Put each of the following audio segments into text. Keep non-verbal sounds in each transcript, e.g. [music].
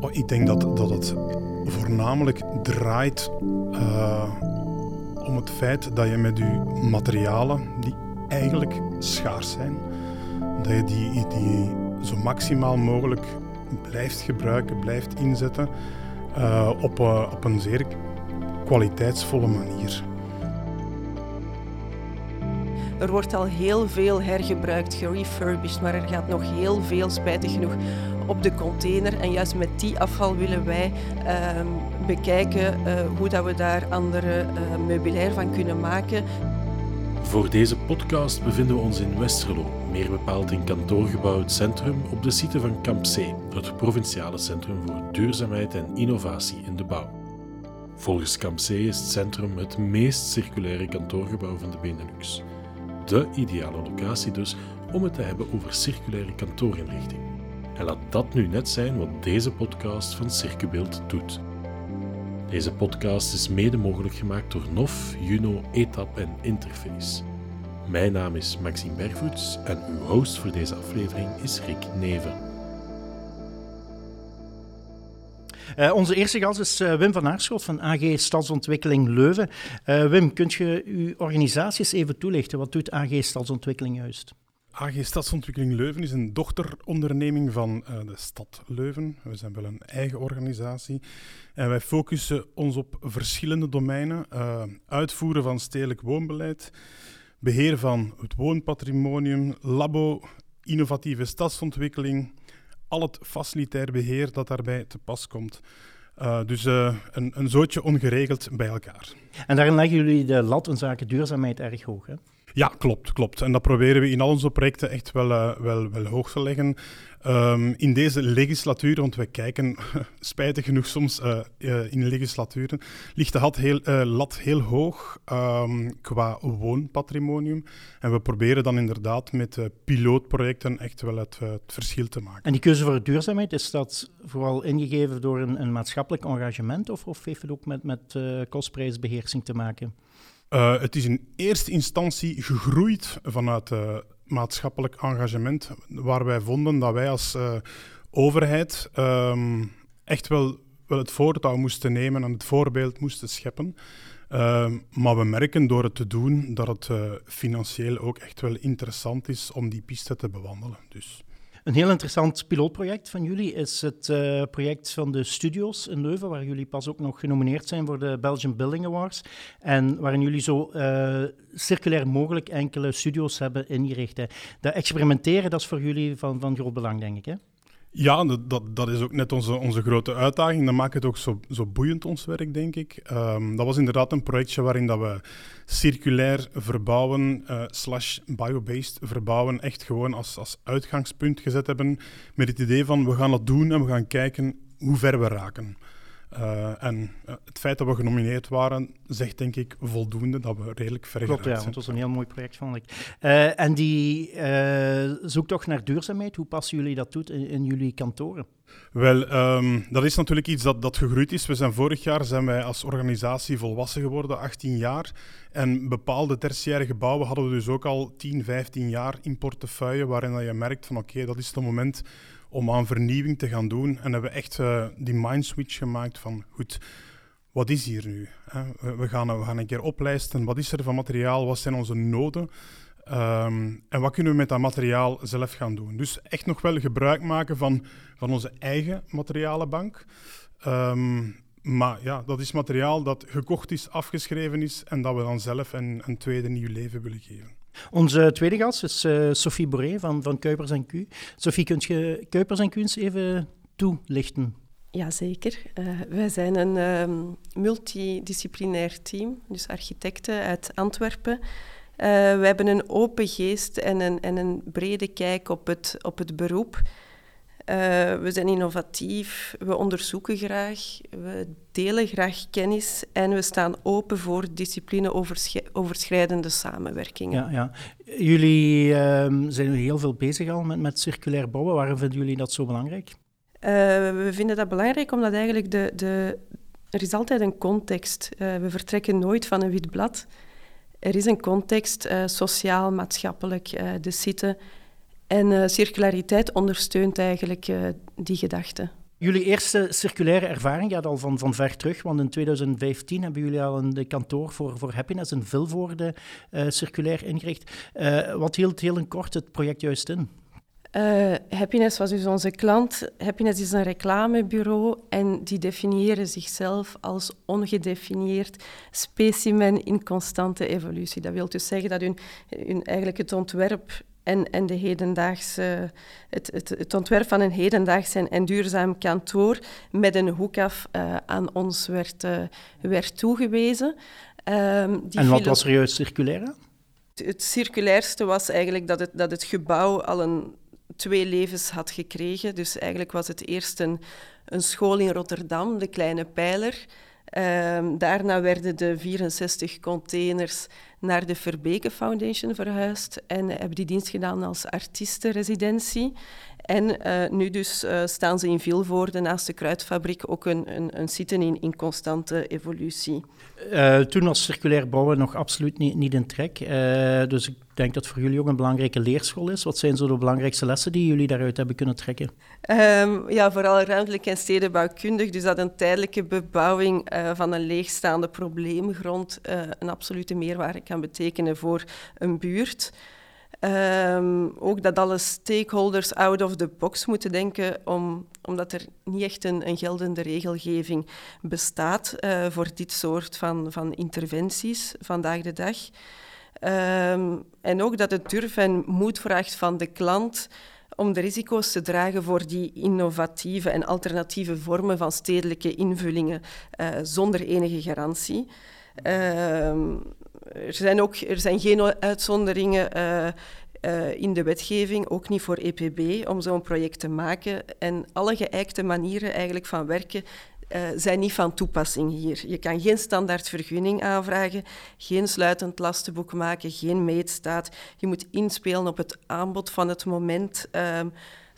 Oh, ik denk dat, dat het voornamelijk draait uh, om het feit dat je met je materialen, die eigenlijk schaars zijn, dat je die, die zo maximaal mogelijk blijft gebruiken, blijft inzetten uh, op, uh, op een zeer kwaliteitsvolle manier. Er wordt al heel veel hergebruikt, gerefurbished, maar er gaat nog heel veel, spijtig genoeg, op de container. En juist met die afval willen wij uh, bekijken uh, hoe dat we daar andere uh, meubilair van kunnen maken. Voor deze podcast bevinden we ons in Westerlo, meer bepaald in kantoorgebouw Het Centrum op de site van Camp C, het provinciale centrum voor duurzaamheid en innovatie in de bouw. Volgens Camp C is het centrum het meest circulaire kantoorgebouw van de Benelux. De ideale locatie dus om het te hebben over circulaire kantoorinrichting. En laat dat nu net zijn wat deze podcast van Circubeeld doet. Deze podcast is mede mogelijk gemaakt door NOF, Juno, ETAP en Interface. Mijn naam is Maxime Bergvoets en uw host voor deze aflevering is Rick Neven. Uh, onze eerste gast is uh, Wim van Aarschot van AG Stadsontwikkeling Leuven. Uh, Wim, kunt je uw organisaties even toelichten? Wat doet AG Stadsontwikkeling juist? AG Stadsontwikkeling Leuven is een dochteronderneming van uh, de stad Leuven. We zijn wel een eigen organisatie. En wij focussen ons op verschillende domeinen. Uh, uitvoeren van stedelijk woonbeleid, beheer van het woonpatrimonium, labo, innovatieve stadsontwikkeling, al het facilitair beheer dat daarbij te pas komt. Uh, dus een, een zootje ongeregeld bij elkaar. En daarin leggen jullie de lat in zaken duurzaamheid erg hoog, hè? Ja, klopt, klopt. En dat proberen we in al onze projecten echt wel, uh, wel, wel hoog te leggen. Um, in deze legislatuur, want wij kijken [laughs] spijtig genoeg soms uh, uh, in legislaturen, ligt de lat heel, lat heel hoog um, qua woonpatrimonium. En we proberen dan inderdaad met pilootprojecten echt wel het, het, verschil te maken. En die keuze voor duurzaamheid, is dat vooral ingegeven door een, een maatschappelijk engagement of, of heeft het ook met, met kostprijsbeheersing te maken? Uh, het is in eerste instantie gegroeid vanuit uh, maatschappelijk engagement, waar wij vonden dat wij als uh, overheid um, echt wel, wel het voortouw moesten nemen en het voorbeeld moesten scheppen. Ehm, maar we merken door het te doen dat het financieel ook echt wel interessant is om die piste te bewandelen. Dus. Een heel interessant pilootproject van jullie is het uh, project van de studio's in Leuven, waar jullie pas ook nog genomineerd zijn voor de Belgian Building Awards. En waarin jullie zo uh, circulair mogelijk enkele studio's hebben ingericht. Hè. Dat experimenteren, dat is voor jullie van, van groot belang, denk ik. Hè? Ja, dat, dat is ook net onze, onze grote uitdaging. Dat maakt het ook zo, zo boeiend, ons werk, denk ik. Um, dat was inderdaad een projectje waarin dat we circulair verbouwen, uh, slash biobased verbouwen, echt gewoon als, als uitgangspunt gezet hebben. Met het idee van, we gaan dat doen en we gaan kijken hoe ver we raken. Uh, en uh, het feit dat we genomineerd waren, zegt denk ik voldoende dat we redelijk ver Klopt, ja, want het was een heel mooi project, vond ik. Uh, en die zoektocht naar duurzaamheid, hoe passen jullie dat toe in, in jullie kantoren? Wel, um, dat is natuurlijk iets dat, dat gegroeid is. We zijn vorig jaar zijn wij als organisatie volwassen geworden, 18 jaar. En bepaalde tertiaire gebouwen hadden we dus ook al 10, 15 jaar in portefeuille, waarin je merkt van oké, okay, dat is het moment om aan vernieuwing te gaan doen. En hebben we echt uh, die mindswitch gemaakt van, goed, wat is hier nu? Hè? We, gaan, we gaan een keer oplijsten, wat is er van materiaal, wat zijn onze noden? Um, en wat kunnen we met dat materiaal zelf gaan doen? Dus echt nog wel gebruik maken van, van onze eigen materialenbank. Um, maar ja, dat is materiaal dat gekocht is, afgeschreven is en dat we dan zelf een, een tweede nieuw leven willen geven. Onze tweede gast is uh, Sophie Boré van, van Kuipers Q. Sophie, kunt je Kuipers Q eens even toelichten? Jazeker. Uh, wij zijn een um, multidisciplinair team, dus architecten uit Antwerpen. Uh, we hebben een open geest en een, en een brede kijk op het, op het beroep. Uh, we zijn innovatief, we onderzoeken graag, we delen graag kennis en we staan open voor discipline-overschrijdende samenwerkingen. Ja, ja. Jullie uh, zijn heel veel bezig al met, met circulair bouwen. Waarom vinden jullie dat zo belangrijk? Uh, we vinden dat belangrijk omdat eigenlijk de, de, er is altijd een context. Uh, we vertrekken nooit van een wit blad. Er is een context, sociaal, maatschappelijk, de site en uh, circulariteit ondersteunt eigenlijk uh, die gedachte. Jullie eerste circulaire ervaring gaat al van, van ver terug, want in 2015 hebben jullie al een kantoor voor, voor Happiness in Vilvoorde uh, circulair ingericht. Wat hield heel in kort het project juist in? Happiness was dus onze klant. Happiness is een reclamebureau en die definiëren zichzelf als ongedefinieerd specimen in constante evolutie. Dat wil dus zeggen dat hun, hun eigenlijk het ontwerp en, en de hedendaagse, het, het, het, ontwerp van een hedendaags en, en duurzaam kantoor met een hoekaf uh, aan ons werd, uh, werd toegewezen. Um, en wat was er juist circulair aan? Het circulairste was eigenlijk dat het, dat het gebouw al een twee levens had gekregen. Dus eigenlijk was het eerst een, een school in Rotterdam, de Kleine Pijler. Um, daarna werden de 64 containers naar de Verbeke Foundation verhuisd en hebben die dienst gedaan als artiestenresidentie. En uh, nu dus uh, staan ze in Vilvoorde naast de kruidfabriek ook een, een, een zitten in, in constante evolutie. Uh, toen was circulair bouwen nog absoluut niet, niet in trek. dus ik denk dat voor jullie ook een belangrijke leerschool is. Wat zijn zo de belangrijkste lessen die jullie daaruit hebben kunnen trekken? Um, ja, vooral ruimtelijk en stedenbouwkundig. Dus dat een tijdelijke bebouwing van een leegstaande probleemgrond een absolute meerwaarde kan betekenen voor een buurt. Um, ook dat alle stakeholders out of the box moeten denken, om, omdat er niet echt een, een geldende regelgeving bestaat uh, voor dit soort van, van interventies vandaag de dag. Um, en ook dat het durf en moed vraagt van de klant om de risico's te dragen voor die innovatieve en alternatieve vormen van stedelijke invullingen uh, zonder enige garantie. Um, er zijn, ook, er zijn geen uitzonderingen uh, uh, in de wetgeving, ook niet voor EPB, om zo'n project te maken. En alle geëikte manieren eigenlijk van werken uh, zijn niet van toepassing hier. Je kan geen standaard vergunning aanvragen, geen sluitend lastenboek maken, geen meetstaat. Je moet inspelen op het aanbod van het moment. Uh,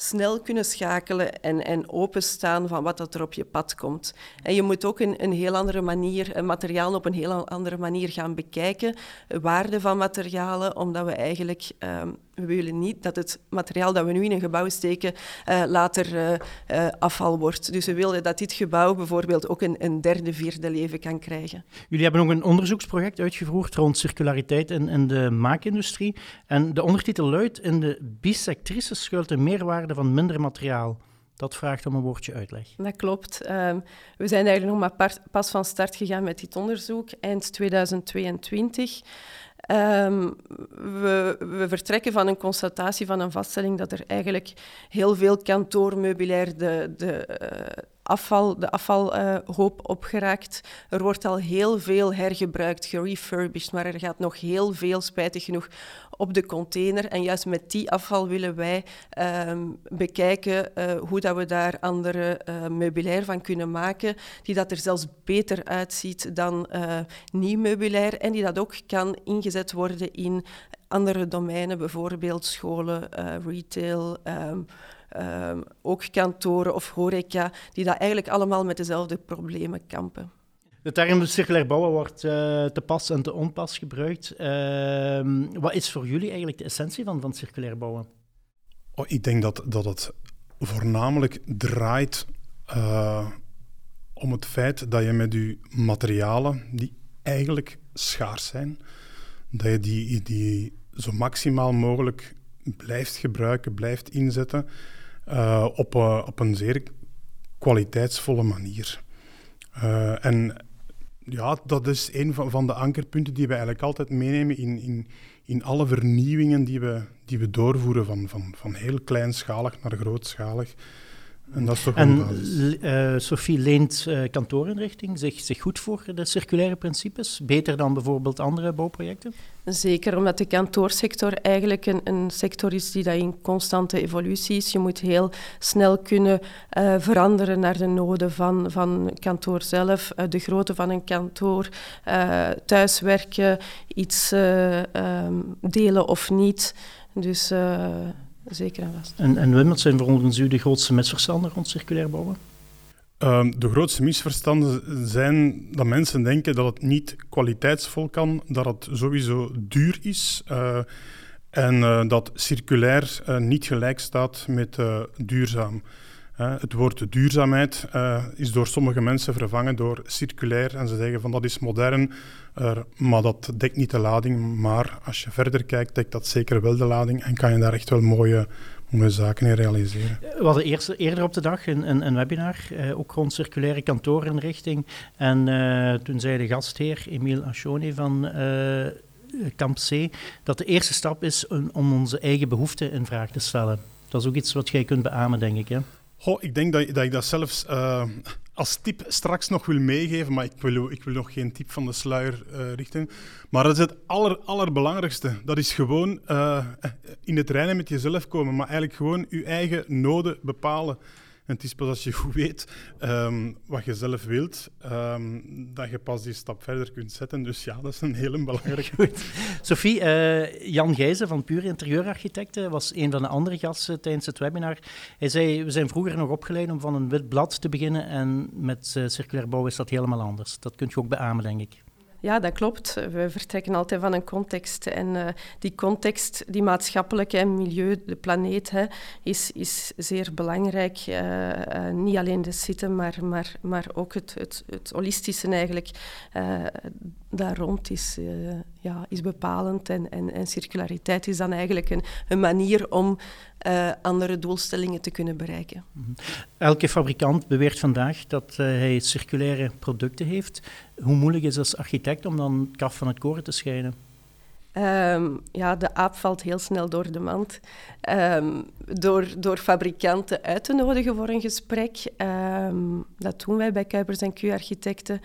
snel kunnen schakelen en, en openstaan van wat dat er op je pad komt. En je moet ook een, een heel andere manier, een materiaal op een heel andere manier gaan bekijken, waarde van materialen, omdat we eigenlijk um, we willen niet dat het materiaal dat we nu in een gebouw steken uh, later uh, uh, afval wordt. Dus we willen dat dit gebouw bijvoorbeeld ook een, een, derde, vierde leven kan krijgen. Jullie hebben ook een onderzoeksproject uitgevoerd rond circulariteit in, de maakindustrie. En de ondertitel luidt: In de bisectrice schuilt de meerwaarde van minder materiaal. Dat vraagt om een woordje uitleg. Dat klopt. Um, we zijn eigenlijk nog maar pas van start gegaan met dit onderzoek, eind 2022. Um, we, we, vertrekken van een constatatie van een vaststelling dat er eigenlijk heel veel kantoormeubilair de, de, uh, afval, de afvalhoop uh, opgeraakt. Er wordt al heel veel hergebruikt, gerefurbished, maar er gaat nog heel veel, spijtig genoeg, op de container. En juist met die afval willen wij um, bekijken uh, hoe dat we daar andere uh, meubilair van kunnen maken, die dat er zelfs beter uitziet dan nieuw meubilair en die dat ook kan ingezet worden in andere domeinen, bijvoorbeeld scholen, retail, um, um, ook kantoren of horeca, die dat eigenlijk allemaal met dezelfde problemen kampen. De term circulair bouwen wordt uh, te pas en te onpas gebruikt. Uh, wat is voor jullie eigenlijk de essentie van, van circulair bouwen? Oh, ik denk dat, dat het voornamelijk draait uh, om het feit dat je met je materialen, die eigenlijk schaars zijn, dat je die, die zo maximaal mogelijk blijft gebruiken, blijft inzetten uh, op, uh, op een zeer kwaliteitsvolle manier. Uh, en ja, dat is een van, van de ankerpunten die we eigenlijk altijd meenemen in, in, in alle vernieuwingen die we, die we doorvoeren, van, van, van heel kleinschalig naar grootschalig. En dat is toch en uh, Sophie leent uh, kantoorinrichting zich, zich goed voor de circulaire principes, beter dan bijvoorbeeld andere bouwprojecten? Zeker, omdat de kantoorsector eigenlijk een, een sector is die dat in constante evolutie is. Je moet heel snel kunnen uh, veranderen naar de noden van, van kantoor zelf, uh, de grootte van een kantoor, uh, thuiswerken, iets um, delen of niet. Dus zeker en vast. En, en Wim, wat zijn volgens u de grootste misverstanden rond circulair bouwen? Uh, de grootste misverstanden zijn dat mensen denken dat het niet kwaliteitsvol kan, dat het sowieso duur is uh, en uh, dat circulair eh, niet gelijk staat met duurzaam. Het woord duurzaamheid uh, is door sommige mensen vervangen door circulair. En ze zeggen van dat is modern, maar dat dekt niet de lading. Maar als je verder kijkt, dekt dat zeker wel de lading en kan je daar echt wel mooie, mooie zaken in realiseren. We hadden eerst, eerder op de dag een, een, webinar, ook rond circulaire kantoorinrichting. En toen zei de gastheer Emile Achoni van Kamp C dat de eerste stap is om onze eigen behoeften in vraag te stellen. Dat is ook iets wat jij kunt beamen, denk ik. Goh, ik denk dat, dat ik dat zelfs uh, als tip straks nog wil meegeven, maar ik wil, ik wil nog geen tip van de sluier uh, richten. Maar dat is het aller, allerbelangrijkste. Dat is gewoon uh, in het reinen met jezelf komen, maar eigenlijk gewoon je eigen noden bepalen. Het is pas als je goed weet um, wat je zelf wilt, um, dat je pas die stap verder kunt zetten. Dus ja, dat is een hele belangrijke. Goed. Sophie, uh, Jan Gijzen van Pure Interieurarchitecten was een van de andere gasten tijdens het webinar. Hij zei, we zijn vroeger nog opgeleid om van een wit blad te beginnen en met uh, circulair bouw is dat helemaal anders. Dat kunt je ook beamen, denk ik. Ja, dat klopt. We vertrekken altijd van een context. En uh, die context, die maatschappelijke milieu, de planeet, hè, is, is zeer belangrijk. Uh, uh, niet alleen de zitten, maar, maar, maar ook het, het, het holistische eigenlijk daar rond is, ja, is bepalend. En, en, en circulariteit is dan eigenlijk een, een manier om andere doelstellingen te kunnen bereiken. Mhm. Elke fabrikant beweert vandaag dat hij circulaire producten heeft. Hoe moeilijk is het als architect om dan kaf van het koren te scheiden? Um, ja, de aap valt heel snel door de mand. Um, door, door fabrikanten uit te nodigen voor een gesprek. Um, dat doen wij bij Kuipers en Q Architecten.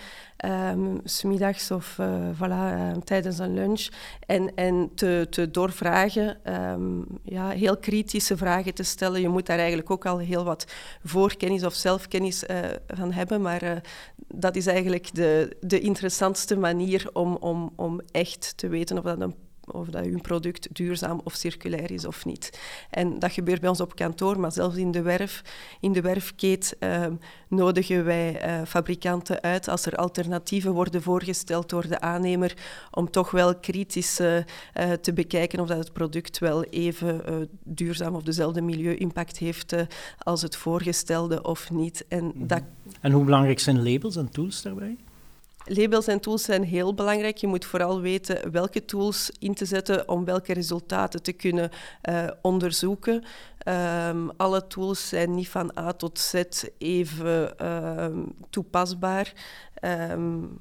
Um, smiddags of uh, voilà, tijdens een lunch. En, en te, te doorvragen, ja, heel kritische vragen te stellen. Je moet daar eigenlijk ook al heel wat voorkennis of zelfkennis uh, van hebben. Maar dat is eigenlijk de, de interessantste manier om, om, om echt te weten of dat een of dat uw product duurzaam of circulair is of niet. En dat gebeurt bij ons op kantoor, maar zelfs in de werf, in de werfkeet uh, nodigen wij uh, fabrikanten uit als er alternatieven worden voorgesteld door de aannemer, om toch wel kritisch uh, te bekijken of dat het product wel even duurzaam of dezelfde milieu-impact heeft als het voorgestelde of niet. En, mhm. dat... en hoe belangrijk zijn labels en tools daarbij? Labels en tools zijn heel belangrijk. Je moet vooral weten welke tools in te zetten om welke resultaten te kunnen uh, onderzoeken. Um, alle tools zijn niet van A tot Z even um, toepasbaar. Um,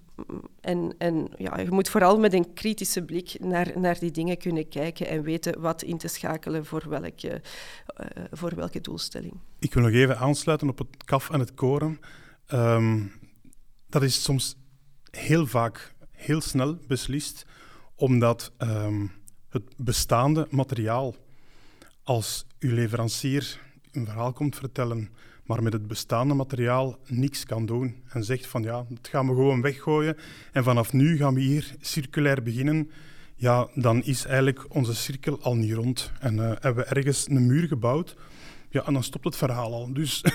en en ja, je moet vooral met een kritische blik naar, naar die dingen kunnen kijken en weten wat in te schakelen voor welke, uh, voor welke doelstelling. Ik wil nog even aansluiten op het kaf en het koren. dat is soms heel vaak heel snel beslist, omdat um, het bestaande materiaal, als uw leverancier een verhaal komt vertellen, maar met het bestaande materiaal niks kan doen en zegt van ja, dat gaan we gewoon weggooien en vanaf nu gaan we hier circulair beginnen, ja, dan is eigenlijk onze cirkel al niet rond en uh, hebben we ergens een muur gebouwd ja, en dan stopt het verhaal al. Dus uh,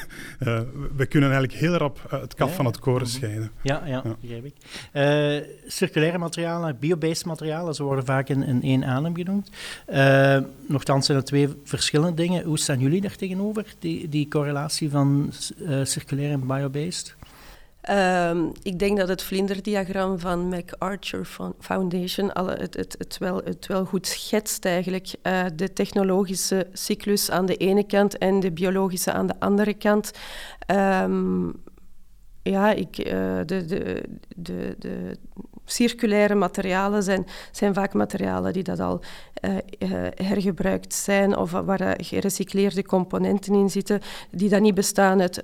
[laughs] we kunnen eigenlijk heel rap uh, het kaf van het koren mhm. scheiden. Ja, ja, ja. begrijp ik. Uh, circulaire materialen, biobased materialen, ze worden vaak in, in één adem genoemd. nochtans zijn er twee verschillende dingen. Hoe staan jullie daar tegenover, die, die correlatie van circulair en biobased? Um, ik denk dat het vlinderdiagram van MacArthur Foundation alle, het, het, het, wel, het wel goed schetst eigenlijk. Uh, de technologische cyclus aan de ene kant en de biologische aan de andere kant. Um, ja, ik, uh, de, de, de, de circulaire materialen zijn, zijn vaak materialen die dat al uh, hergebruikt zijn of waar gerecycleerde componenten in zitten, die dan niet bestaan uit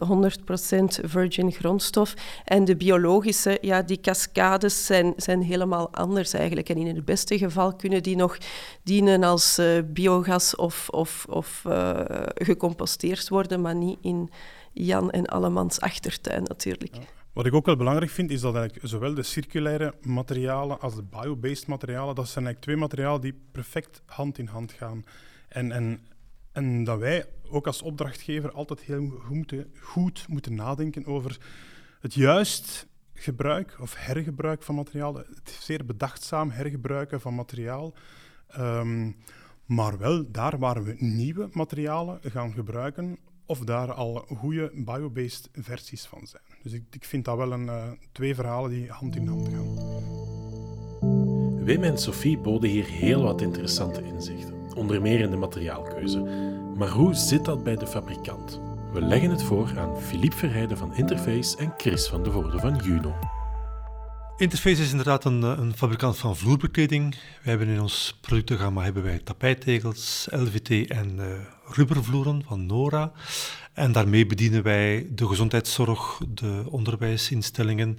100% virgin grondstof. En de biologische, ja, die cascades zijn, zijn helemaal anders eigenlijk. En in het beste geval kunnen die nog dienen als biogas of, of, of gecomposteerd worden, maar niet in Jan en Allemans achtertuin natuurlijk. Wat ik ook wel belangrijk vind, is dat eigenlijk zowel de circulaire materialen als de biobased materialen, dat zijn eigenlijk twee materialen die perfect hand in hand gaan. En, en, en dat wij ook als opdrachtgever altijd heel goed moeten, nadenken over het juist gebruik of hergebruik van materiaal, het zeer bedachtzaam hergebruiken van materiaal. Um, maar wel daar waar we nieuwe materialen gaan gebruiken, of daar al goede biobased versies van zijn. Dus ik, ik vind dat wel een, uh, twee verhalen die hand in hand gaan. Wim en Sophie boden hier heel wat interessante inzichten, onder meer in de materiaalkeuze. Maar hoe zit dat bij de fabrikant? We leggen het voor aan Philippe Verheijden van Interface en Chris van de Voorde van Juno. Interface is inderdaad een, eh, een, fabrikant van vloerbekleding. Wij hebben in ons productengamma hebben wij tapijttegels, LVT en uh, rubbervloeren van Nora. En daarmee bedienen wij de gezondheidszorg, de onderwijsinstellingen,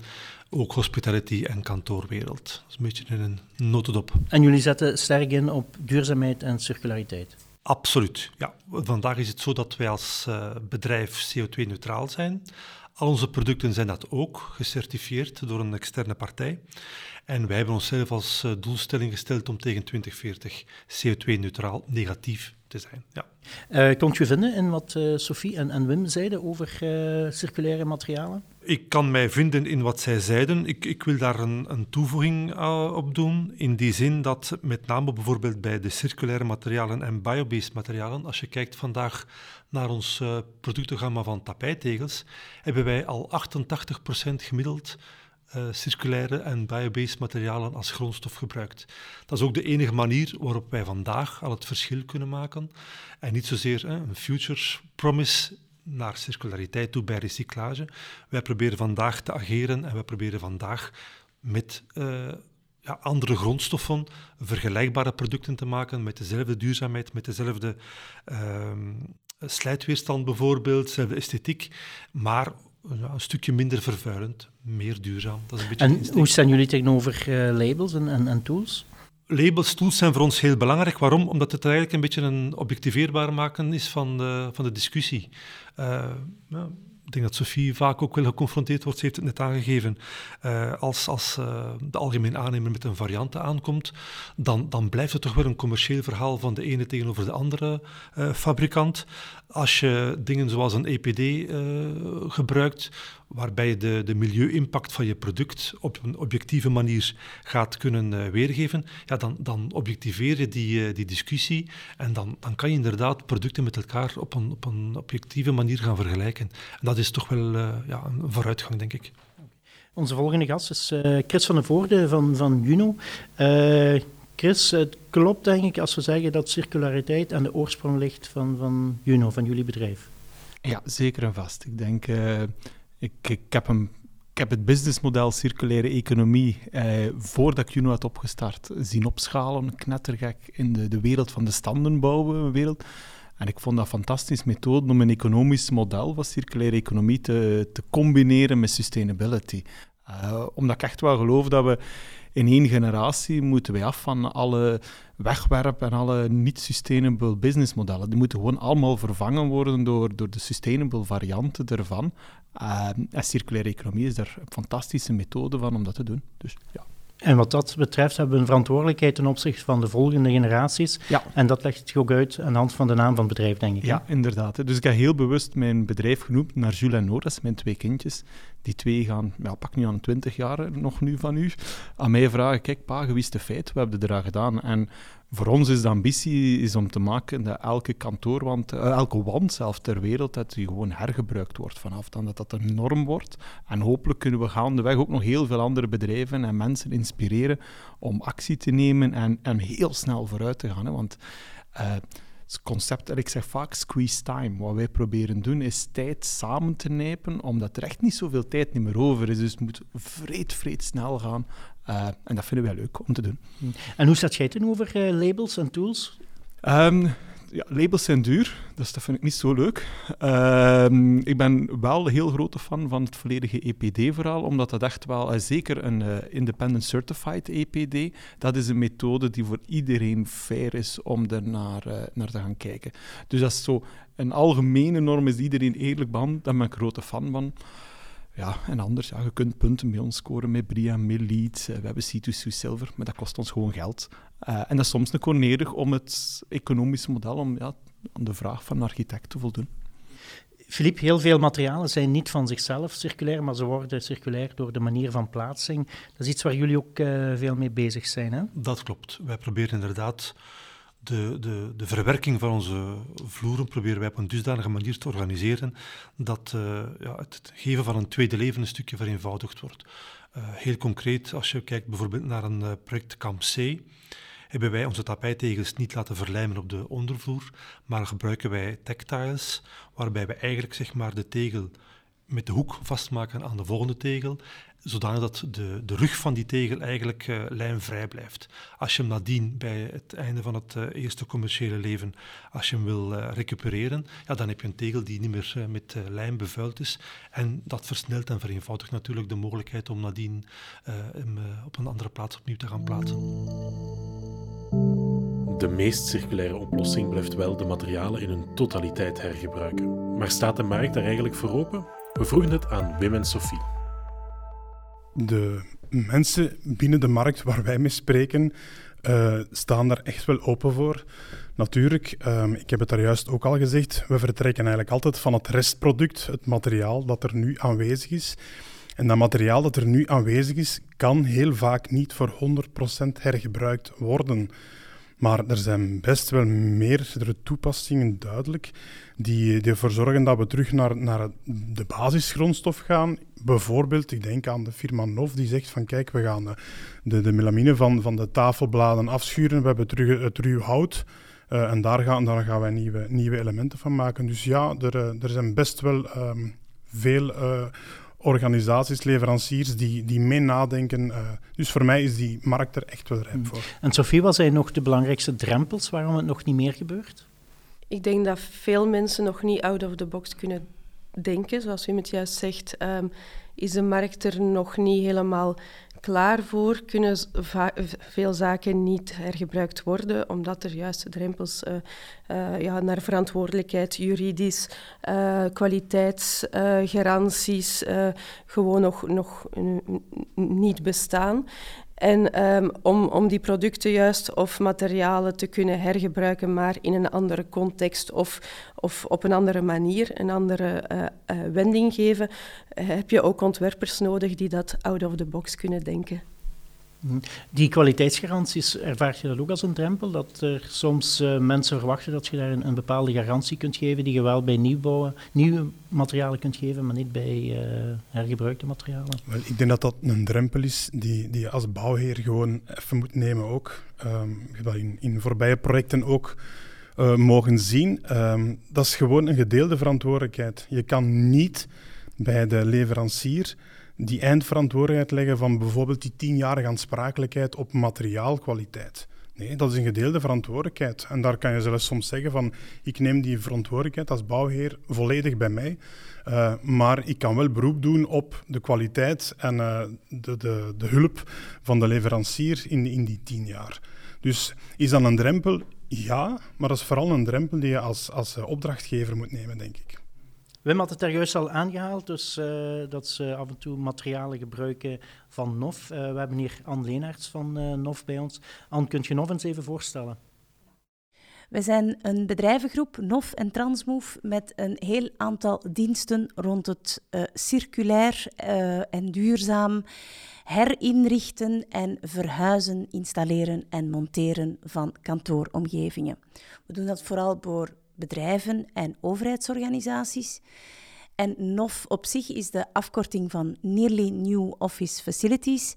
ook hospitality en kantoorwereld. Dat is een beetje in een notendop. En jullie zetten sterk in op duurzaamheid en circulariteit? Absoluut, ja. Vandaag is het zo dat wij als uh, bedrijf CO2-neutraal zijn. Al onze producten zijn dat ook, gecertificeerd door een externe partij. En wij hebben onszelf als uh, doelstelling gesteld om tegen 2040 CO2-neutraal negatief te zijn. Ja. Uh, kon je vinden in wat uh, Sophie en, en, Wim zeiden over circulaire materialen? Ik kan mij vinden in wat zij zeiden. Ik, ik wil daar een, een toevoeging uh, op doen. In die zin dat met name bijvoorbeeld bij de circulaire materialen en biobased materialen, als je kijkt vandaag naar ons uh, productengamma van tapijttegels, hebben wij al 88% gemiddeld uh, circulaire en biobased materialen als grondstof gebruikt. Dat is ook de enige manier waarop wij vandaag al het verschil kunnen maken. En niet zozeer een futures promise naar circulariteit toe bij recyclage. Wij proberen vandaag te ageren en wij proberen vandaag met uh, ja, andere grondstoffen vergelijkbare producten te maken met dezelfde duurzaamheid, met dezelfde uh, slijtweerstand bijvoorbeeld, dezelfde esthetiek, maar ja, een stukje minder vervuilend, meer duurzaam. Dat is een beetje en hoe staan jullie tegenover uh, labels en, en, en tools? Labels, tools zijn voor ons heel belangrijk. Waarom? Omdat het eigenlijk een beetje een objectiveerbaar maken is van de, van de discussie. Uh, ja, ik denk dat Sophie vaak ook wel geconfronteerd wordt, ze heeft het net aangegeven. Uh, als als uh, de algemeen aannemer met een variante aankomt, dan, dan blijft het toch wel een commercieel verhaal van de ene tegenover de andere fabrikant. Als je dingen zoals een EPD gebruikt, waarbij je de, de milieu-impact van je product op een objectieve manier gaat kunnen weergeven, ja, dan, dan objectiveer je die, die discussie en dan, dan kan je inderdaad producten met elkaar op een, op een objectieve manier gaan vergelijken. En dat is toch wel ja, een vooruitgang, denk ik. Onze volgende gast is Chris van der Voorde van, van Juno. Chris, het klopt denk ik als we zeggen dat circulariteit aan de oorsprong ligt van, van Juno, van jullie bedrijf. Ja, zeker en vast. Ik denk, ik, ik, heb ik heb het businessmodel circulaire economie, eh, voordat ik Juno had opgestart, zien opschalen, knettergek in de, de wereld van de standenbouwwereld. En ik vond dat een fantastische methode om een economisch model van circulaire economie te, te combineren met sustainability. Uh, omdat ik echt wel geloof dat we in één generatie moeten wij af van alle wegwerp en alle niet-sustainable businessmodellen. Die moeten gewoon allemaal vervangen worden door, door de sustainable varianten ervan. Uh, en circulaire economie is daar een fantastische methode van om dat te doen. Dus ja. En wat dat betreft hebben we een verantwoordelijkheid ten opzichte van de volgende generaties. Ja. En dat legt zich ook uit aan de hand van de naam van het bedrijf, denk ik. Ja, inderdaad. Dus ik heb heel bewust mijn bedrijf genoemd naar Jules en Nora, mijn twee kindjes. Die twee gaan, ja, pak nu aan 20 jaar nog nu van u, aan mij vragen, kijk pa, gewiste feit, we hebben eraan gedaan. En voor ons is de ambitie is om te maken dat elke kantoorwand, uh, elke wand zelf ter wereld, dat die gewoon hergebruikt wordt vanaf dan dat dat een norm wordt. En hopelijk kunnen we gaandeweg ook nog heel veel andere bedrijven en mensen inspireren om actie te nemen en, en heel snel vooruit te gaan. Hè. Want uh, het concept dat ik zeg vaak squeeze time. Wat wij proberen doen is tijd samen te nijpen, omdat er echt niet zoveel tijd niet meer over is. Dus het moet vreed, vreed snel gaan. Uh, en dat vinden wij leuk om te doen. En hoe staat jij over uh, labels en tools? Um, ja, labels zijn duur, dus dat vind ik niet zo leuk. Uh, ik ben wel een heel grote fan van het volledige EPD-verhaal, omdat dat echt wel, uh, zeker een uh, Independent Certified EPD, dat is een methode die voor iedereen fair is om er naar, naar te gaan kijken. Dus dat is zo een algemene norm, is iedereen eerlijk behandeld, daar ben ik een grote fan van. Ja, en anders, ja, je kunt punten bij ons scoren met Bria, met Leads. we hebben C2C Silver, maar dat kost ons gewoon geld. Uh, en dat is soms een nodig om het economische model, om ja, aan de vraag van een architect te voldoen. Philippe, heel veel materialen zijn niet van zichzelf circulair, maar ze worden circulair door de manier van plaatsing. Dat is iets waar jullie ook uh, veel mee bezig zijn, hè? Dat klopt. Wij proberen inderdaad de, de, de verwerking van onze vloeren proberen wij op een dusdanige manier te organiseren dat uh, ja, het geven van een tweede leven een stukje vereenvoudigd wordt. Uh, heel concreet, als je kijkt bijvoorbeeld naar een uh, project Camp C, hebben wij onze tapijtegels niet laten verlijmen op de ondervloer, maar gebruiken wij tactiles, waarbij we eigenlijk zeg maar, de tegel met de hoek vastmaken aan de volgende tegel zodanig dat de, de rug van die tegel eigenlijk uh, lijnvrij blijft. Als je hem nadien bij het einde van het uh, eerste commerciële leven, als je hem wil uh, recupereren, ja, dan heb je een tegel die niet meer met lijm bevuild is. En dat versnelt en vereenvoudigt natuurlijk de mogelijkheid om nadien hem op een andere plaats opnieuw te gaan plaatsen. De meest circulaire oplossing blijft wel de materialen in hun totaliteit hergebruiken. Maar staat de markt daar eigenlijk voor open? We vroegen het aan Wim en Sophie de mensen binnen de markt waar wij mee spreken, uh, staan daar echt wel open voor. Natuurlijk, um, ik heb het daar juist ook al gezegd, we vertrekken eigenlijk altijd van het restproduct, het materiaal dat er nu aanwezig is. En dat materiaal dat er nu aanwezig is, kan heel vaak niet voor 100% hergebruikt worden. Maar er zijn best wel meerdere toepassingen duidelijk die, die ervoor zorgen dat we terug naar, naar de basisgrondstof gaan. Bijvoorbeeld, ik denk aan de firma Nov, die zegt van kijk, we gaan de, de melamine van, van de tafelbladen afschuren, we hebben terug het ruw hout. Uh, en daar gaan, daar gaan wij nieuwe, nieuwe elementen van maken. Dus ja, er, eh, er zijn best wel um, veel organisaties, leveranciers die, die mee nadenken. Uh, dus voor mij is die markt er echt wel rijp hmm. voor. En Sophie, wat zijn nog de belangrijkste drempels waarom het nog niet meer gebeurt? Ik denk dat veel mensen nog niet out of the box kunnen denken. Zoals u het juist zegt, um, is de markt er nog niet helemaal klaar voor. Kunnen veel zaken niet hergebruikt worden, omdat er juist drempels uh, uh, ja, naar verantwoordelijkheid, juridisch, uh, kwaliteitsgaranties gewoon nog, nog niet bestaan. En um, om, om die producten juist of materialen te kunnen hergebruiken, maar in een andere context of, of op een andere manier, een andere uh, wending geven, uh, heb je ook ontwerpers nodig die dat out of the box kunnen denken. Die kwaliteitsgaranties, ervaar je dat ook als een drempel? Dat er soms uh, mensen verwachten dat je daar een, bepaalde garantie kunt geven, die je wel bij nieuwbouwen, nieuwe materialen kunt geven, maar niet bij uh, hergebruikte materialen? Wel, ik denk dat dat een drempel is die, die je als bouwheer gewoon even moet nemen ook. Um, in, voorbije projecten ook uh, mogen zien. Um, dat is gewoon een gedeelde verantwoordelijkheid. Je kan niet bij de leverancier die eindverantwoordelijkheid leggen van bijvoorbeeld die tienjarige aansprakelijkheid op materiaalkwaliteit. Nee, dat is een gedeelde verantwoordelijkheid. En daar kan je zelfs soms zeggen van, ik neem die verantwoordelijkheid als bouwheer volledig bij mij, uh, maar ik kan wel beroep doen op de kwaliteit en uh, de, de, de hulp van de leverancier in, in die tien jaar. Dus is dat een drempel? Ja, maar dat is vooral een drempel die je als, als opdrachtgever moet nemen, denk ik. Wim had het daar juist al aangehaald, dus uh, dat ze af en toe materialen gebruiken van NOF. Uh, we hebben hier Anne Leenaerts van uh, NOF bij ons. Anne, kunt je NOF eens even voorstellen? We zijn een bedrijvengroep, NOF en Transmove, met een heel aantal diensten rond het circulair en duurzaam herinrichten en verhuizen, installeren en monteren van kantooromgevingen. We doen dat vooral voor bedrijven en overheidsorganisaties. En NOF op zich is de afkorting van Nearly New Office Facilities,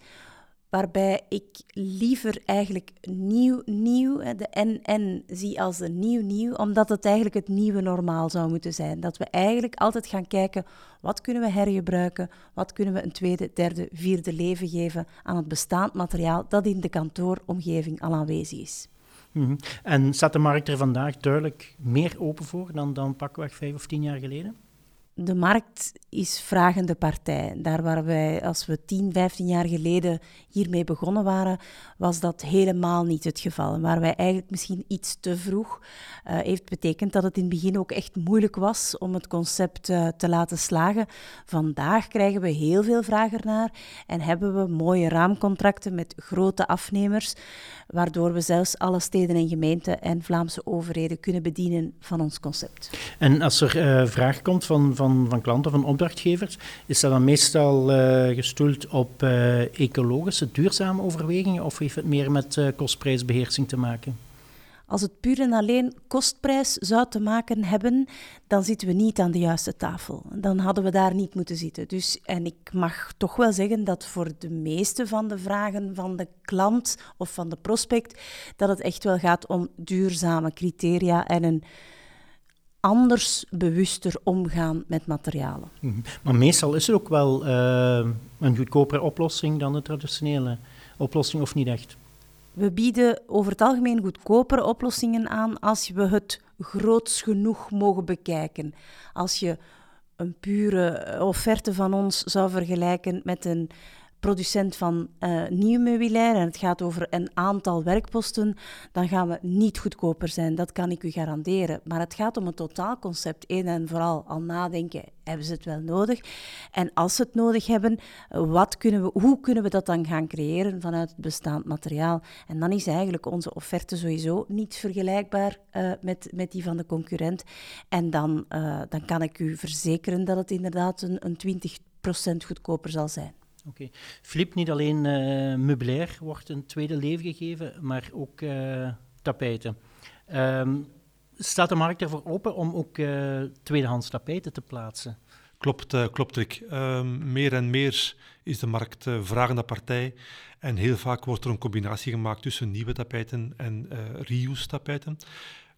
waarbij ik liever eigenlijk nieuw, nieuw, de NN zie als een nieuw, nieuw, omdat het eigenlijk het nieuwe normaal zou moeten zijn. Dat we eigenlijk altijd gaan kijken, wat kunnen we hergebruiken, wat kunnen we een tweede, derde, vierde leven geven aan het bestaand materiaal dat in de kantooromgeving al aanwezig is. Mm En staat de markt er vandaag duidelijk meer open voor dan, dan pakweg vijf of tien jaar geleden? De markt is vragende partij. Daar waar wij, als we 10, 15 jaar geleden hiermee begonnen waren, was dat helemaal niet het geval. Waar wij eigenlijk misschien iets te vroeg, uh, heeft betekend dat het in het begin ook echt moeilijk was om het concept uh, te laten slagen. Vandaag krijgen we heel veel vragen naar en hebben we mooie raamcontracten met grote afnemers, waardoor we zelfs alle steden en gemeenten en Vlaamse overheden kunnen bedienen van ons concept. En als er uh, vraag komt van, van van, klanten, van opdrachtgevers, is dat dan meestal uh, gestoeld op uh, ecologische, duurzame overwegingen of heeft het meer met uh, kostprijsbeheersing te maken? Als het puur en alleen kostprijs zou te maken hebben, dan zitten we niet aan de juiste tafel. Dan hadden we daar niet moeten zitten. Dus, en ik mag toch wel zeggen dat voor de meeste van de vragen van de klant of van de prospect, dat het echt wel gaat om duurzame criteria en een anders bewuster omgaan met materialen. Mhm. Maar meestal is er ook wel uh, een goedkopere oplossing dan de traditionele oplossing, of niet echt? We bieden over het algemeen goedkopere oplossingen aan als we het groots genoeg mogen bekijken. Als je een pure offerte van ons zou vergelijken met een producent van uh, nieuw meubilair en het gaat over een aantal werkposten, dan gaan we niet goedkoper zijn. Dat kan ik u garanderen. Maar het gaat om een totaalconcept. Eén en vooral al nadenken, hebben ze het wel nodig? En als ze het nodig hebben, wat kunnen we, hoe kunnen we dat dan gaan creëren vanuit het bestaand materiaal? En dan is eigenlijk onze offerte sowieso niet vergelijkbaar uh, met, met die van de concurrent. En dan, uh, dan kan ik u verzekeren dat het inderdaad een, een 20% goedkoper zal zijn. Oké. Filip, niet alleen uh, meubilair wordt een tweede leven gegeven, maar ook uh, tapijten. Um, staat de markt ervoor open om ook uh, tweedehands tapijten te plaatsen? Klopt, klopt Rick. Uh, meer en meer is de markt vragende partij. En heel vaak wordt er een combinatie gemaakt tussen nieuwe tapijten en reuse tapijten.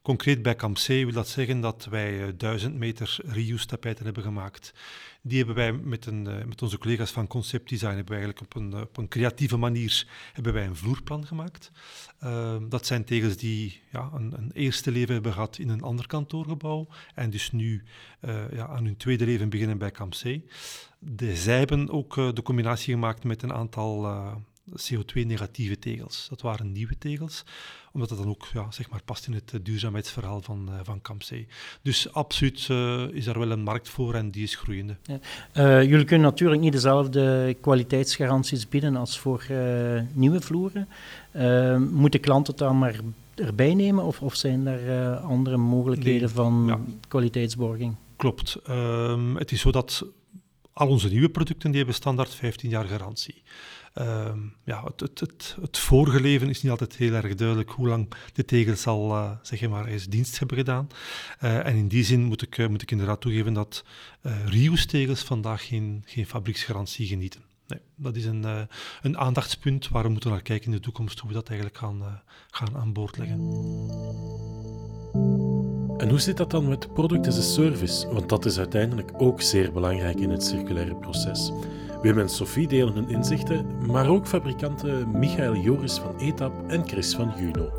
Concreet bij Camp C wil dat zeggen dat wij 1000 meter reuse tapijten hebben gemaakt. Die hebben wij met, een, uh, met onze collega's van Concept Design hebben eigenlijk op een, op een creatieve manier hebben wij een vloerplan gemaakt. Uh, dat zijn tegels die ja, een, een, eerste leven hebben gehad in een ander kantoorgebouw en dus nu ja, aan hun tweede leven beginnen bij Camp C. De, zij hebben ook de combinatie gemaakt met een aantal CO2-negatieve tegels. Dat waren nieuwe tegels, omdat dat dan ook ja, zeg maar, past in het duurzaamheidsverhaal van, uh, van Campsee. Dus absoluut uh, is daar wel een markt voor en die is groeiende. Ja. Jullie kunnen natuurlijk niet dezelfde kwaliteitsgaranties bieden als voor nieuwe vloeren. moeten klanten het dan maar erbij nemen of, of zijn er andere mogelijkheden nee, van ja. kwaliteitsborging? Klopt. Ehm, het is zo dat al onze nieuwe producten die hebben standaard 15 jaar garantie. Uh, ja, het, het, het, het, vorige leven is niet altijd heel erg duidelijk hoe lang de tegels al uh, zeg maar, eens dienst hebben gedaan. Uh, en in die zin moet ik, uh, moet ik inderdaad toegeven dat reuse-tegels vandaag geen, geen fabrieksgarantie genieten. Nee, dat is een, een aandachtspunt waar we moeten naar kijken in de toekomst, hoe we dat eigenlijk gaan, gaan aan boord leggen. En hoe zit dat dan met product as a service? Want dat is uiteindelijk ook zeer belangrijk in het circulaire proces. Wim en Sophie delen hun inzichten, maar ook fabrikanten Michael Joris van ETAP en Chris van Juno.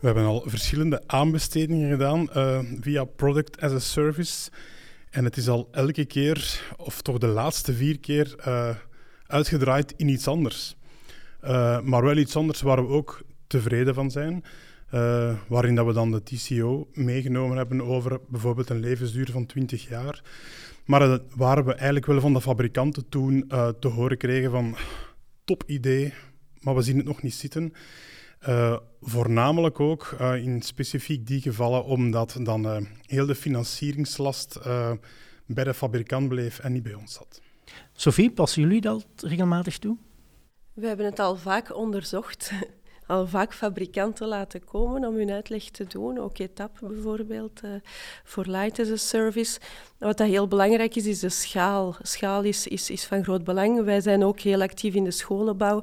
We hebben al verschillende aanbestedingen gedaan uh, via Product as a Service. En het is al elke keer, of toch de laatste vier keer, uh, uitgedraaid in iets anders. Uh, maar wel iets anders waar we ook tevreden van zijn. Waarin dat we dan de TCO meegenomen hebben over bijvoorbeeld een levensduur van 20 jaar. Maar dat waar we eigenlijk wel van de fabrikanten toen uh, te horen kregen van top idee, maar we zien het nog niet zitten. Uh, voornamelijk ook in specifiek die gevallen omdat dan heel de financieringslast bij de fabrikant bleef en niet bij ons zat. Sophie, passen jullie dat regelmatig toe? We hebben het al vaak onderzocht al vaak fabrikanten laten komen om hun uitleg te doen. Ook ETAP bijvoorbeeld, uh, voor Light as a Service. Wat heel belangrijk is, is de schaal. Schaal is, is, is van groot belang. Wij zijn ook heel actief in de scholenbouw.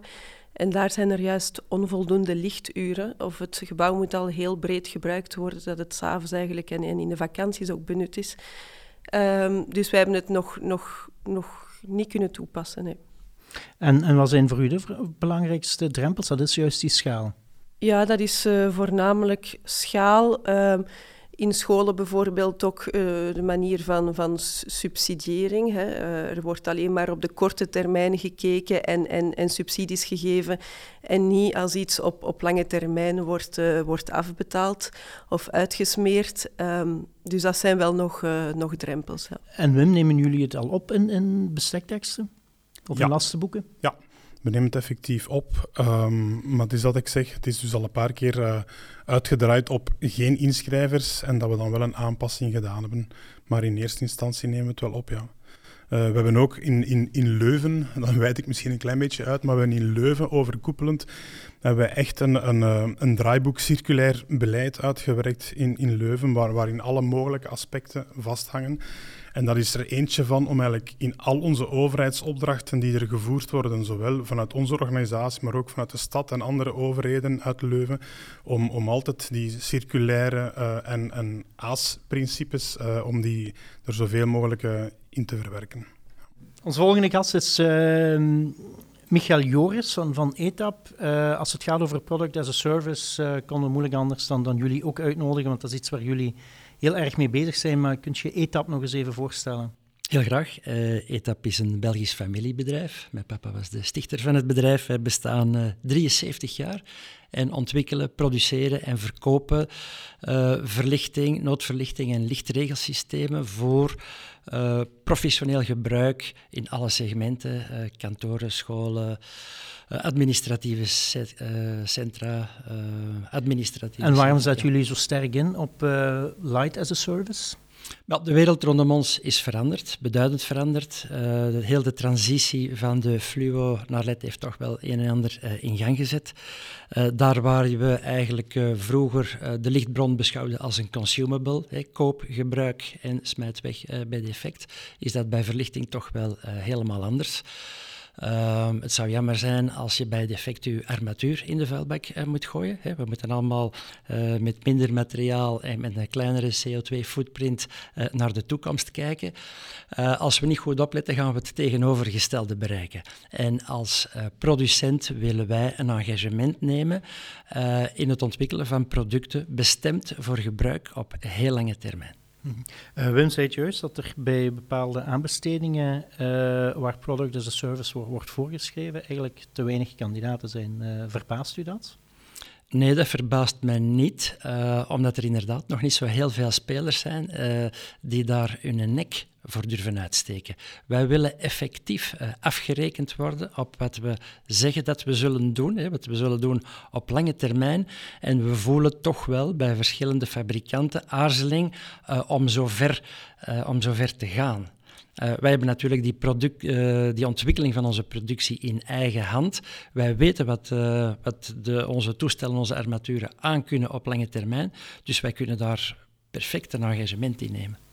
En daar zijn er juist onvoldoende lichturen. Of het gebouw moet al heel breed gebruikt worden, dat het s'avonds eigenlijk en, en in de vakanties ook benut is. Um, dus wij hebben het nog, nog, nog niet kunnen toepassen. En, en wat zijn voor u de belangrijkste drempels? Dat is juist die schaal. Ja, dat is uh, voornamelijk schaal. Uh, in scholen bijvoorbeeld ook uh, de manier van, van subsidiëring. Hè. Uh, er wordt alleen maar op de korte termijn gekeken en, en, en subsidies gegeven en niet als iets op, op lange termijn wordt, wordt afbetaald of uitgesmeerd. Um, dus dat zijn wel nog, nog drempels. Ja. En Wim, nemen jullie het al op in, in bestekteksten? Of ja. in lastenboeken? Ja, we nemen het effectief op. Um, maar het is dat ik zeg, het is dus al een paar keer uh, uitgedraaid op geen inschrijvers en dat we dan wel een aanpassing gedaan hebben. Maar in eerste instantie nemen we het wel op, ja. we hebben ook in, in, in Leuven, [laughs] dan wijd ik misschien een klein beetje uit, maar we hebben in Leuven overkoepelend hebben we echt een, een, een draaiboek circulair beleid uitgewerkt in, in Leuven, waar, waarin alle mogelijke aspecten vasthangen. En dat is er eentje van om eigenlijk in al onze overheidsopdrachten die er gevoerd worden, zowel vanuit onze organisatie, maar ook vanuit de stad en andere overheden uit Leuven, om, om altijd die circulaire uh, en, en AAS-principes, uh, om die er zoveel mogelijk uh, in te verwerken. Onze volgende gast is ehm, Michael Joris van, van ETAP. als het gaat over product as a service, konden we moeilijk anders dan, dan jullie ook uitnodigen, want dat is iets waar jullie heel erg mee bezig zijn. Maar kunt je ETAP nog eens even voorstellen? Heel graag. Uh, ETAP is een Belgisch familiebedrijf. Mijn papa was de stichter van het bedrijf. We bestaan uh, 73 jaar en ontwikkelen, produceren en verkopen uh, verlichting, noodverlichting en lichtregelsystemen voor professioneel gebruik in alle segmenten, kantoren, scholen, administratieve centra, administratieve En waarom zetten jullie zo sterk in op Light as a Service? De wereld rondom ons is veranderd, beduidend veranderd. Uh, de, heel de transitie van de fluo naar LED heeft toch wel een en ander uh, in gang gezet. Uh, daar waar we eigenlijk vroeger de lichtbron beschouwden als een consumable, hè, koop, gebruik en smijt weg bij defect, is dat bij verlichting toch wel helemaal anders. Um, het zou jammer zijn als je bij defect je armatuur in de vuilbak uh, moet gooien. Hè. We moeten allemaal uh, met minder materiaal en met een kleinere CO2-footprint uh, eh, naar de toekomst kijken. als we niet goed opletten, gaan we het tegenovergestelde bereiken. En als producent willen wij een engagement nemen in het ontwikkelen van producten bestemd voor gebruik op heel lange termijn. Uh, Wim zei juist dat er bij bepaalde aanbestedingen uh, waar product as a service wordt, wordt voorgeschreven, eigenlijk te weinig kandidaten zijn. Uh, verbaast u dat? Nee, dat verbaast mij niet, omdat er inderdaad nog niet zo heel veel spelers zijn die daar hun nek voor durven uitsteken. Wij willen effectief uh, afgerekend worden op wat we zeggen dat we zullen doen, wat we zullen doen op lange termijn. En we voelen toch wel bij verschillende fabrikanten aarzeling uh, om, zover, uh, om zover te gaan. Wij hebben natuurlijk die, product, die ontwikkeling van onze productie in eigen hand. Wij weten wat, uh, wat de, onze toestellen, onze armaturen aankunnen op lange termijn. Dus wij kunnen daar perfect een engagement in nemen.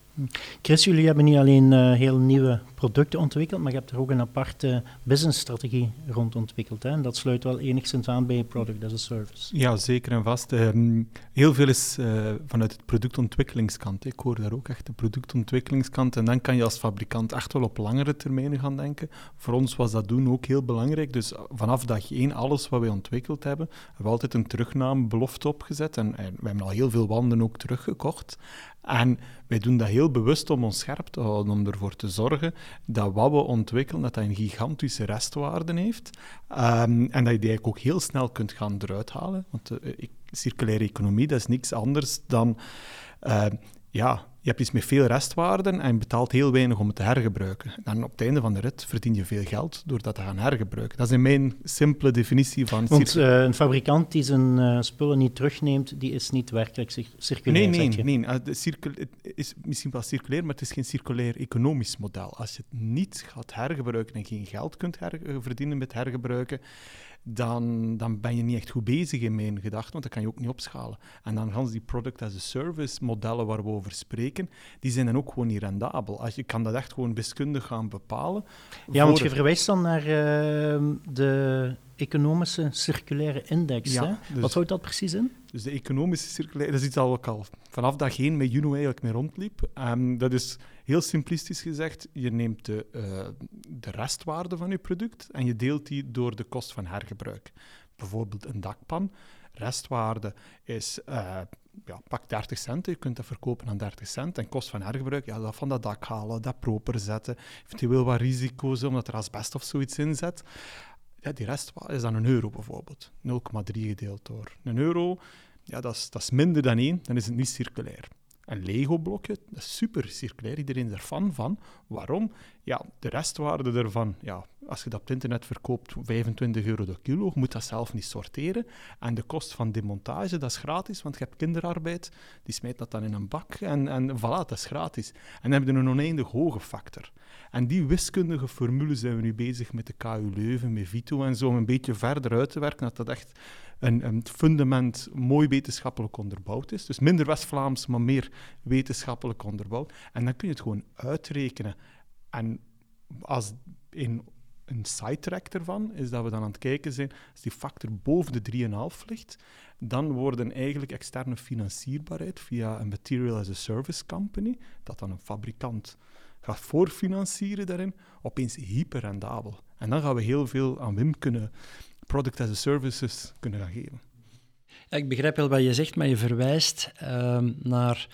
Chris, jullie hebben niet alleen uh, heel nieuwe producten ontwikkeld, maar je hebt er ook een aparte businessstrategie rond ontwikkeld. Hè? En dat sluit wel enigszins aan bij Product as a Service. Ja, zeker en vast. Um, heel veel is uh, vanuit het productontwikkelingskant. Ik hoor daar ook echt de productontwikkelingskant. En dan kan je als fabrikant echt wel op langere termijn gaan denken. Voor ons was dat doen ook heel belangrijk. Dus vanaf dag één, alles wat wij ontwikkeld hebben, hebben we altijd een terugnamebelofte opgezet. En, en we hebben al heel veel wanden ook teruggekocht. En wij doen dat heel bewust om ons scherp te houden, om ervoor te zorgen dat wat we ontwikkelen, dat dat een gigantische restwaarde heeft. Um, en dat je die eigenlijk ook heel snel kunt gaan eruit halen. Want uh, circulaire economie, dat is niks anders dan... Uh, ja, je hebt iets met veel restwaarden en je betaalt heel weinig om het te hergebruiken. En op het einde van de rit verdien je veel geld door dat te gaan hergebruiken. Dat is in mijn simpele definitie van... Want uh, een fabrikant die zijn uh, spullen niet terugneemt, die is niet werkelijk circulair, Nee, nee, nee. Uh, het is misschien wel circulair, maar het is geen circulair economisch model. Als je het niet gaat hergebruiken en geen geld kunt verdienen met hergebruiken, dan, dan ben je niet echt goed bezig in mijn gedachten, want dan kan je ook niet opschalen. En dan gaan die product as a service modellen waar we over spreken, die zijn dan ook gewoon niet rendabel. Als je kan dat echt gewoon wiskundig gaan bepalen. Ja, want je verwijst dan naar uh, de economische circulaire index. Ja, dus, Wat houdt dat precies in? Dus de economische circulaire, dat is iets dat ik al vanaf dag één met Juno eigenlijk mee rondliep. Um, dat is heel simplistisch gezegd, je neemt de, uh, de restwaarde van je product en je deelt die door de kost van hergebruik. Bijvoorbeeld een dakpan. Restwaarde is uh, ja, pak 30 cent, je kunt dat verkopen aan 30 cent. En kost van hergebruik, ja, dat van dat dak halen, dat proper zetten. Eventueel wat risico's, omdat er asbest of zoiets in zet. Ja, die rest is dan een euro bijvoorbeeld. 0,3 gedeeld door een euro. Ja, dat is, dat is minder dan één, dan is het niet circulair. Een Lego-blokje, dat super circulair, iedereen is er fan van. Waarom? Ja, de restwaarde ervan ja, als je dat op het internet verkoopt, 25 euro de kilo, moet dat zelf niet sorteren. En de kost van demontage, dat is gratis, want je hebt kinderarbeid, die smijt dat dan in een bak en, en voilà, dat is gratis. En dan heb je een oneindig hoge factor. En die wiskundige formule zijn we nu bezig met de KU Leuven, met Vito en zo, om een beetje verder uit te werken, dat dat echt een, fundament mooi wetenschappelijk onderbouwd is. Dus minder West-Vlaams, maar meer wetenschappelijk onderbouwd. En dan kun je het gewoon uitrekenen. En als in een side-track ervan is dat we dan aan het kijken zijn, als die factor boven de 3,5 ligt, dan worden eigenlijk externe financierbaarheid via een Material as a Service company, dat dan een fabrikant gaat voorfinancieren daarin, opeens hyperrendabel. En dan gaan we heel veel aan Wim kunnen product as a services kunnen gaan geven. ik begrijp wel wat je zegt, maar je verwijst uh, naar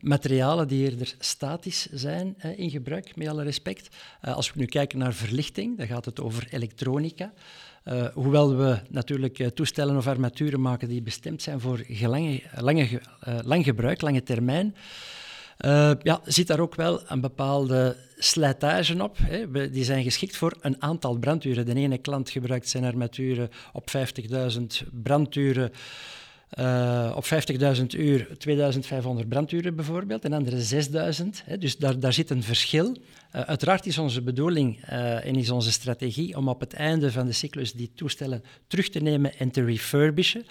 materialen die eerder statisch zijn in gebruik, met alle respect. Uh, als we nu kijken naar verlichting, dan gaat het over elektronica. Uh, hoewel we natuurlijk toestellen of armaturen maken die bestemd zijn voor lange, lang gebruik, lange termijn, uh, ja, zit daar ook wel een bepaalde slijtage op. Hè. Die zijn geschikt voor een aantal branduren. De ene klant gebruikt zijn armaturen op 50.000 branduren. Uh, op 50.000 uur 2500 branduren bijvoorbeeld, en andere 6.000. Dus daar, daar zit een verschil. Uh, uiteraard is onze bedoeling en is onze strategie om op het einde van de cyclus die toestellen terug te nemen en te refurbishen.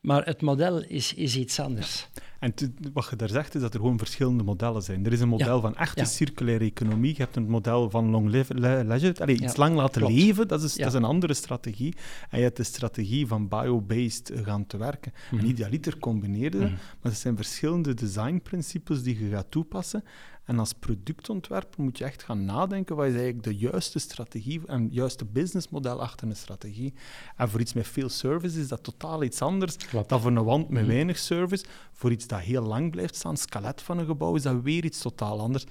Maar het model is, is iets anders. En wat je daar zegt, is dat er gewoon verschillende modellen zijn. Er is een model van echte circulaire economie. Je hebt een model van long live, leisure, allee, iets lang laten leven, dat is, dat is een andere strategie. En je hebt de strategie van bio-based gaan te werken. En mhm. idealiter combineren, mm maar er zijn verschillende designprincipes die je gaat toepassen. En als productontwerper moet je echt gaan nadenken wat is eigenlijk de juiste strategie en juiste businessmodel achter een strategie. En voor iets met veel service is dat totaal iets anders dan voor een wand met mhm. weinig service. Voor iets dat heel lang blijft staan, skelet van een gebouw, is dat weer iets totaal anders.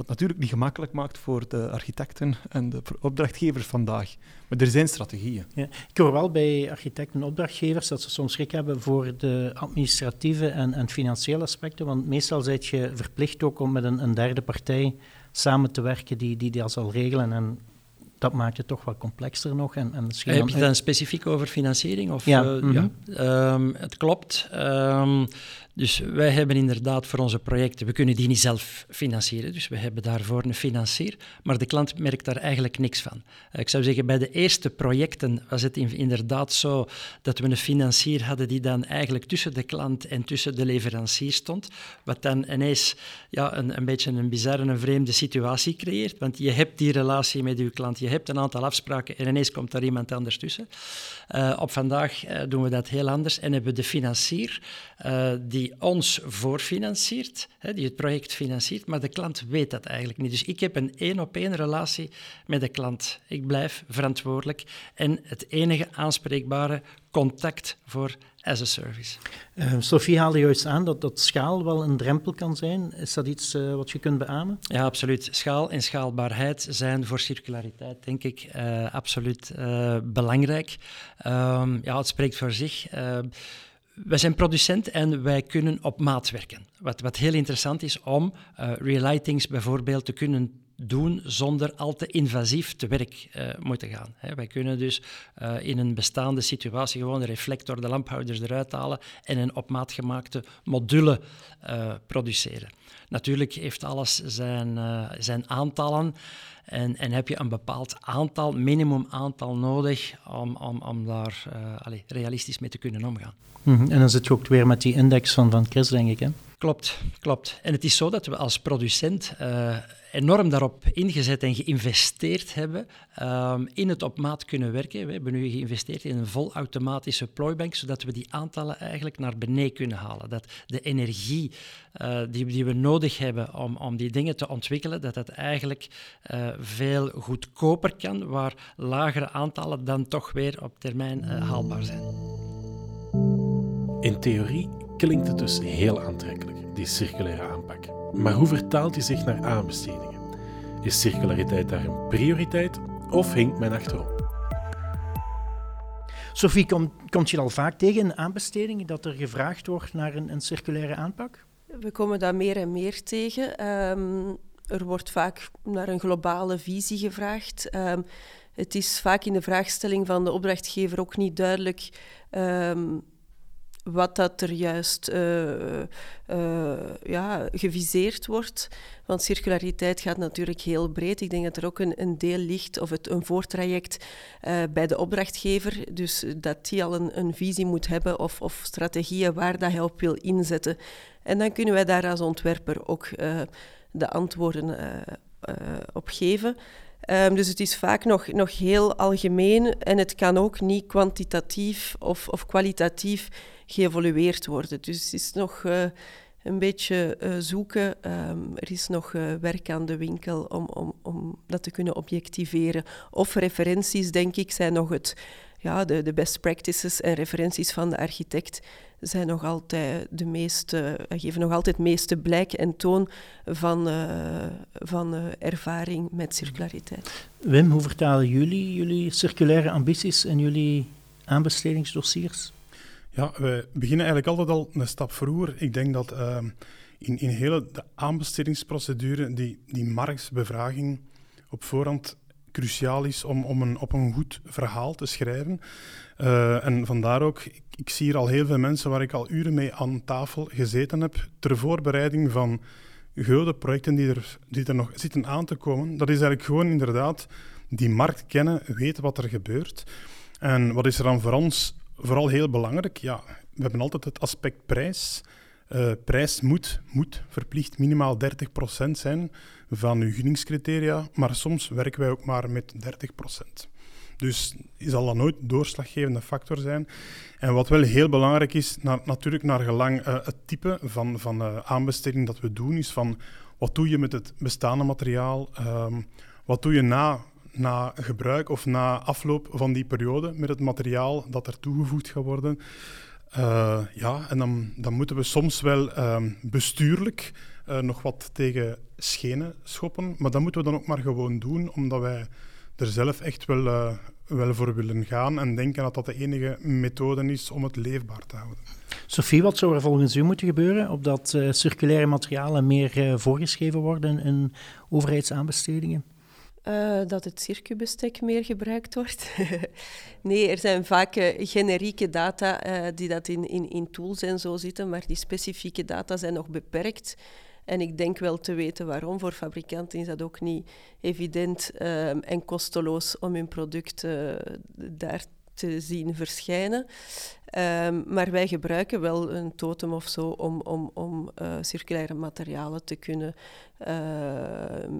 Wat natuurlijk niet gemakkelijk maakt voor de architecten en de opdrachtgevers vandaag. Maar er zijn strategieën. Ja, ik hoor wel bij architecten en opdrachtgevers dat ze soms schrik hebben voor de administratieve en, en financiële aspecten. Want meestal zit je verplicht ook om met een, een derde partij samen te werken die, die dat zal regelen. En dat maakt het toch wat complexer nog. En, en Heb je het dan specifiek over financiering? Of, ja, uh, ja. Um, het klopt. Um, dus wij hebben inderdaad voor onze projecten, we kunnen die niet zelf financieren, dus we hebben daarvoor een financier, maar de klant merkt daar eigenlijk niks van. Ik zou zeggen, bij de eerste projecten was het inderdaad zo dat we een financier hadden die dan eigenlijk tussen de klant en tussen de leverancier stond, wat dan ineens ja, een, een beetje een bizarre, een vreemde situatie creëert, want je hebt die relatie met je klant, je hebt een aantal afspraken en ineens komt daar iemand anders tussen. Uh, op vandaag uh, doen we dat heel anders en hebben we de financier die ons voorfinanciert, hè, die het project financiert, maar de klant weet dat eigenlijk niet. Dus ik heb een één-op-één relatie met de klant. Ik blijf verantwoordelijk en het enige aanspreekbare contact voor as a service. Uh, Sophie haalde juist aan dat, dat schaal wel een drempel kan zijn. Is dat iets uh, wat je kunt beamen? Ja, absoluut. Schaal en schaalbaarheid zijn voor circulariteit, denk ik, uh, absoluut belangrijk. Um, ja, het spreekt voor zich. Wij zijn producent en wij kunnen op maat werken. Wat, wat heel interessant is om uh, relightings bijvoorbeeld te kunnen doen zonder al te invasief te werk uh, moeten gaan. Wij kunnen dus uh, in een bestaande situatie gewoon de reflector, de lamphouders eruit halen en een op maat gemaakte module produceren. Natuurlijk heeft alles zijn, zijn aantallen. En, en, heb je een bepaald aantal, minimum aantal nodig om, om, om daar allez, realistisch mee te kunnen omgaan. Mm -hmm. En dan zit je ook weer met die index van Van Chris, denk ik. Hè? Klopt, klopt. En het is zo dat we als producent uh, enorm daarop ingezet en geïnvesteerd hebben um, in het op maat kunnen werken. We hebben nu geïnvesteerd in een volautomatische plooibank, zodat we die aantallen eigenlijk naar beneden kunnen halen. Dat de energie uh, die, die, we nodig hebben om, om die dingen te ontwikkelen, dat dat eigenlijk uh, veel goedkoper kan, waar lagere aantallen dan toch weer op termijn haalbaar zijn. In theorie klinkt het dus heel aantrekkelijk, die circulaire aanpak. Maar hoe vertaalt die zich naar aanbestedingen? Is circulariteit daar een prioriteit of hinkt men achterop? Sophie, kom, komt je al vaak tegen in aanbestedingen dat er gevraagd wordt naar een, een circulaire aanpak? We komen dat meer en meer tegen. Um, er wordt vaak naar een globale visie gevraagd. Um, het is vaak in de vraagstelling van de opdrachtgever ook niet duidelijk ehm, wat dat er juist uh, ja, geviseerd wordt. Want circulariteit gaat natuurlijk heel breed. Ik denk dat er ook een, een deel ligt, of het, een voortraject uh, bij de opdrachtgever. Dus dat die al een, een visie moet hebben of, of, strategieën waar dat hij op wil inzetten. En dan kunnen wij daar als ontwerper ook de antwoorden op geven. Um, dus het is vaak nog, nog heel algemeen en het kan ook niet kwantitatief of, of kwalitatief geëvolueerd worden. Dus het is nog uh, een beetje uh, zoeken. Um, er is nog uh, werk aan de winkel om, om, om dat te kunnen objectiveren. Of referenties, denk ik, zijn nog het, ja, de, de best practices en referenties van de architect zijn nog altijd de meeste, geven nog altijd het meeste blijk en toon van, van ervaring met circulariteit. Wim, hoe vertalen jullie jullie circulaire ambities en jullie aanbestedingsdossiers? Ja, we beginnen eigenlijk altijd al een stap vroeger. Ik denk dat uh, in, in hele de aanbestedingsprocedure die, die marktbevraging op voorhand cruciaal is om, om een, op een goed verhaal te schrijven. Uh, en vandaar ook, ik, ik, zie hier al heel veel mensen waar ik al uren mee aan tafel gezeten heb, ter voorbereiding van grote projecten die er, die er nog zitten aan te komen. Dat is eigenlijk gewoon inderdaad die markt kennen, weten wat er gebeurt. En wat is er dan voor ons vooral heel belangrijk? Ja, we hebben altijd het aspect prijs. Uh, prijs moet, moet verplicht minimaal 30% zijn van uw gunningscriteria, maar soms werken wij ook maar met 30%. Dus zal dat nooit doorslaggevende factor zijn. En wat wel heel belangrijk is, natuurlijk naar gelang uh, het type van, van uh, aanbesteding dat we doen, is van wat doe je met het bestaande materiaal, um, wat doe je na, na gebruik of na afloop van die periode met het materiaal dat er toegevoegd gaat worden. Uh, ja, en dan, dan moeten we soms wel um, bestuurlijk nog wat tegen schenen schoppen, maar dat moeten we dan ook maar gewoon doen, omdat wij er zelf echt wel, uh, wel voor willen gaan en denken dat dat de enige methode is om het leefbaar te houden. Sophie, wat zou er volgens u moeten gebeuren opdat circulaire materialen meer voorgeschreven worden in overheidsaanbestedingen? Uh, dat het circubestek meer gebruikt wordt. [laughs] nee, er zijn vaak uh, generieke data uh, die dat in, in, in tools en zo zitten, maar die specifieke data zijn nog beperkt. En ik denk wel te weten waarom. Voor fabrikanten is dat ook niet evident en kosteloos om hun product daar te zien verschijnen. Um, maar wij gebruiken wel een totem of zo om, om, om uh, circulaire materialen te kunnen uh,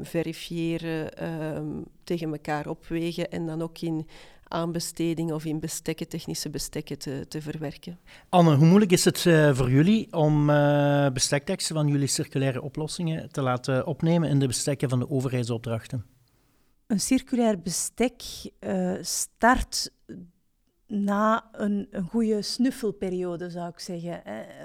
verifiëren, um, tegen elkaar opwegen en dan ook in aanbesteding of in bestekken, technische bestekken te, te verwerken. Anne, hoe moeilijk is het uh, voor jullie om uh, bestekteksten van jullie circulaire oplossingen te laten opnemen in de bestekken van de overheidsopdrachten? Een circulair bestek uh, start na een, een goede snuffelperiode, zou ik zeggen.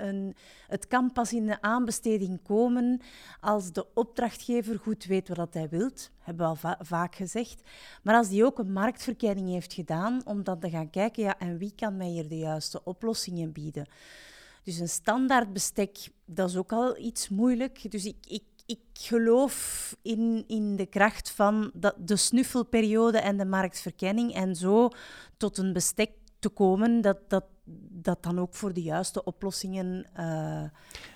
Een, het kan pas in de aanbesteding komen als de opdrachtgever goed weet wat hij wilt, hebben we al va vaak gezegd. Maar als die ook een marktverkenning heeft gedaan, om dan te gaan kijken, ja, en wie kan mij hier de juiste oplossingen bieden. Dus een standaard bestek, dat is ook al iets moeilijk. Dus ik, ik ik geloof in, in de kracht van de snuffelperiode en de marktverkenning en zo tot een bestek te komen dat, dat, dat dan ook voor de juiste oplossingen. Uh,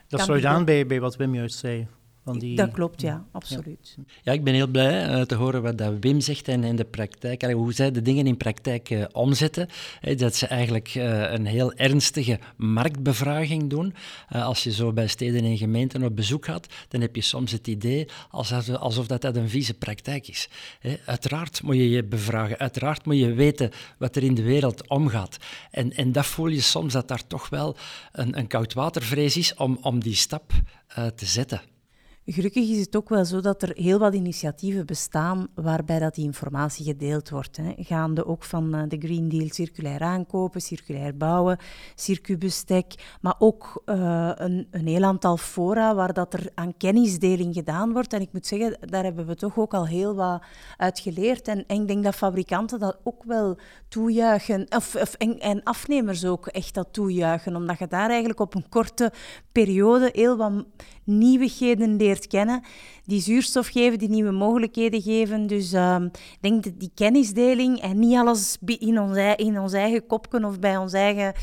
dat sluit aan bij, bij wat Wim juist zei. Die... Dat klopt, ja, absoluut. Ja, ik ben heel blij uh, te horen wat dat Wim zegt en in de praktijk, allee, hoe zij de dingen in praktijk uh, omzetten. Hè, dat ze eigenlijk uh, een heel ernstige marktbevraging doen. als je zo bij steden en gemeenten op bezoek gaat, dan heb je soms het idee alsof, alsof dat, dat een vieze praktijk is. Hè, uiteraard moet je je bevragen, uiteraard moet je weten wat er in de wereld omgaat. En, en dat voel je soms dat daar toch wel een, een koudwatervrees is om, om die stap te zetten. Gelukkig is het ook wel zo dat er heel wat initiatieven bestaan waarbij dat die informatie gedeeld wordt. Hè. Gaande ook van uh, de Green Deal circulair aankopen, circulair bouwen, circubestek, maar ook uh, een, een heel aantal fora waar dat er aan kennisdeling gedaan wordt. En ik moet zeggen, daar hebben we toch ook al heel wat uit geleerd. En, en ik denk dat fabrikanten dat ook wel toejuichen, of, of en, en afnemers ook echt dat toejuichen, omdat je daar eigenlijk op een korte periode heel wat nieuwigheden leert kennen, die zuurstof geven, die nieuwe mogelijkheden geven. Dus ehm, ik denk dat die kennisdeling en niet alles in ons, in ons eigen kopken of bij ons eigen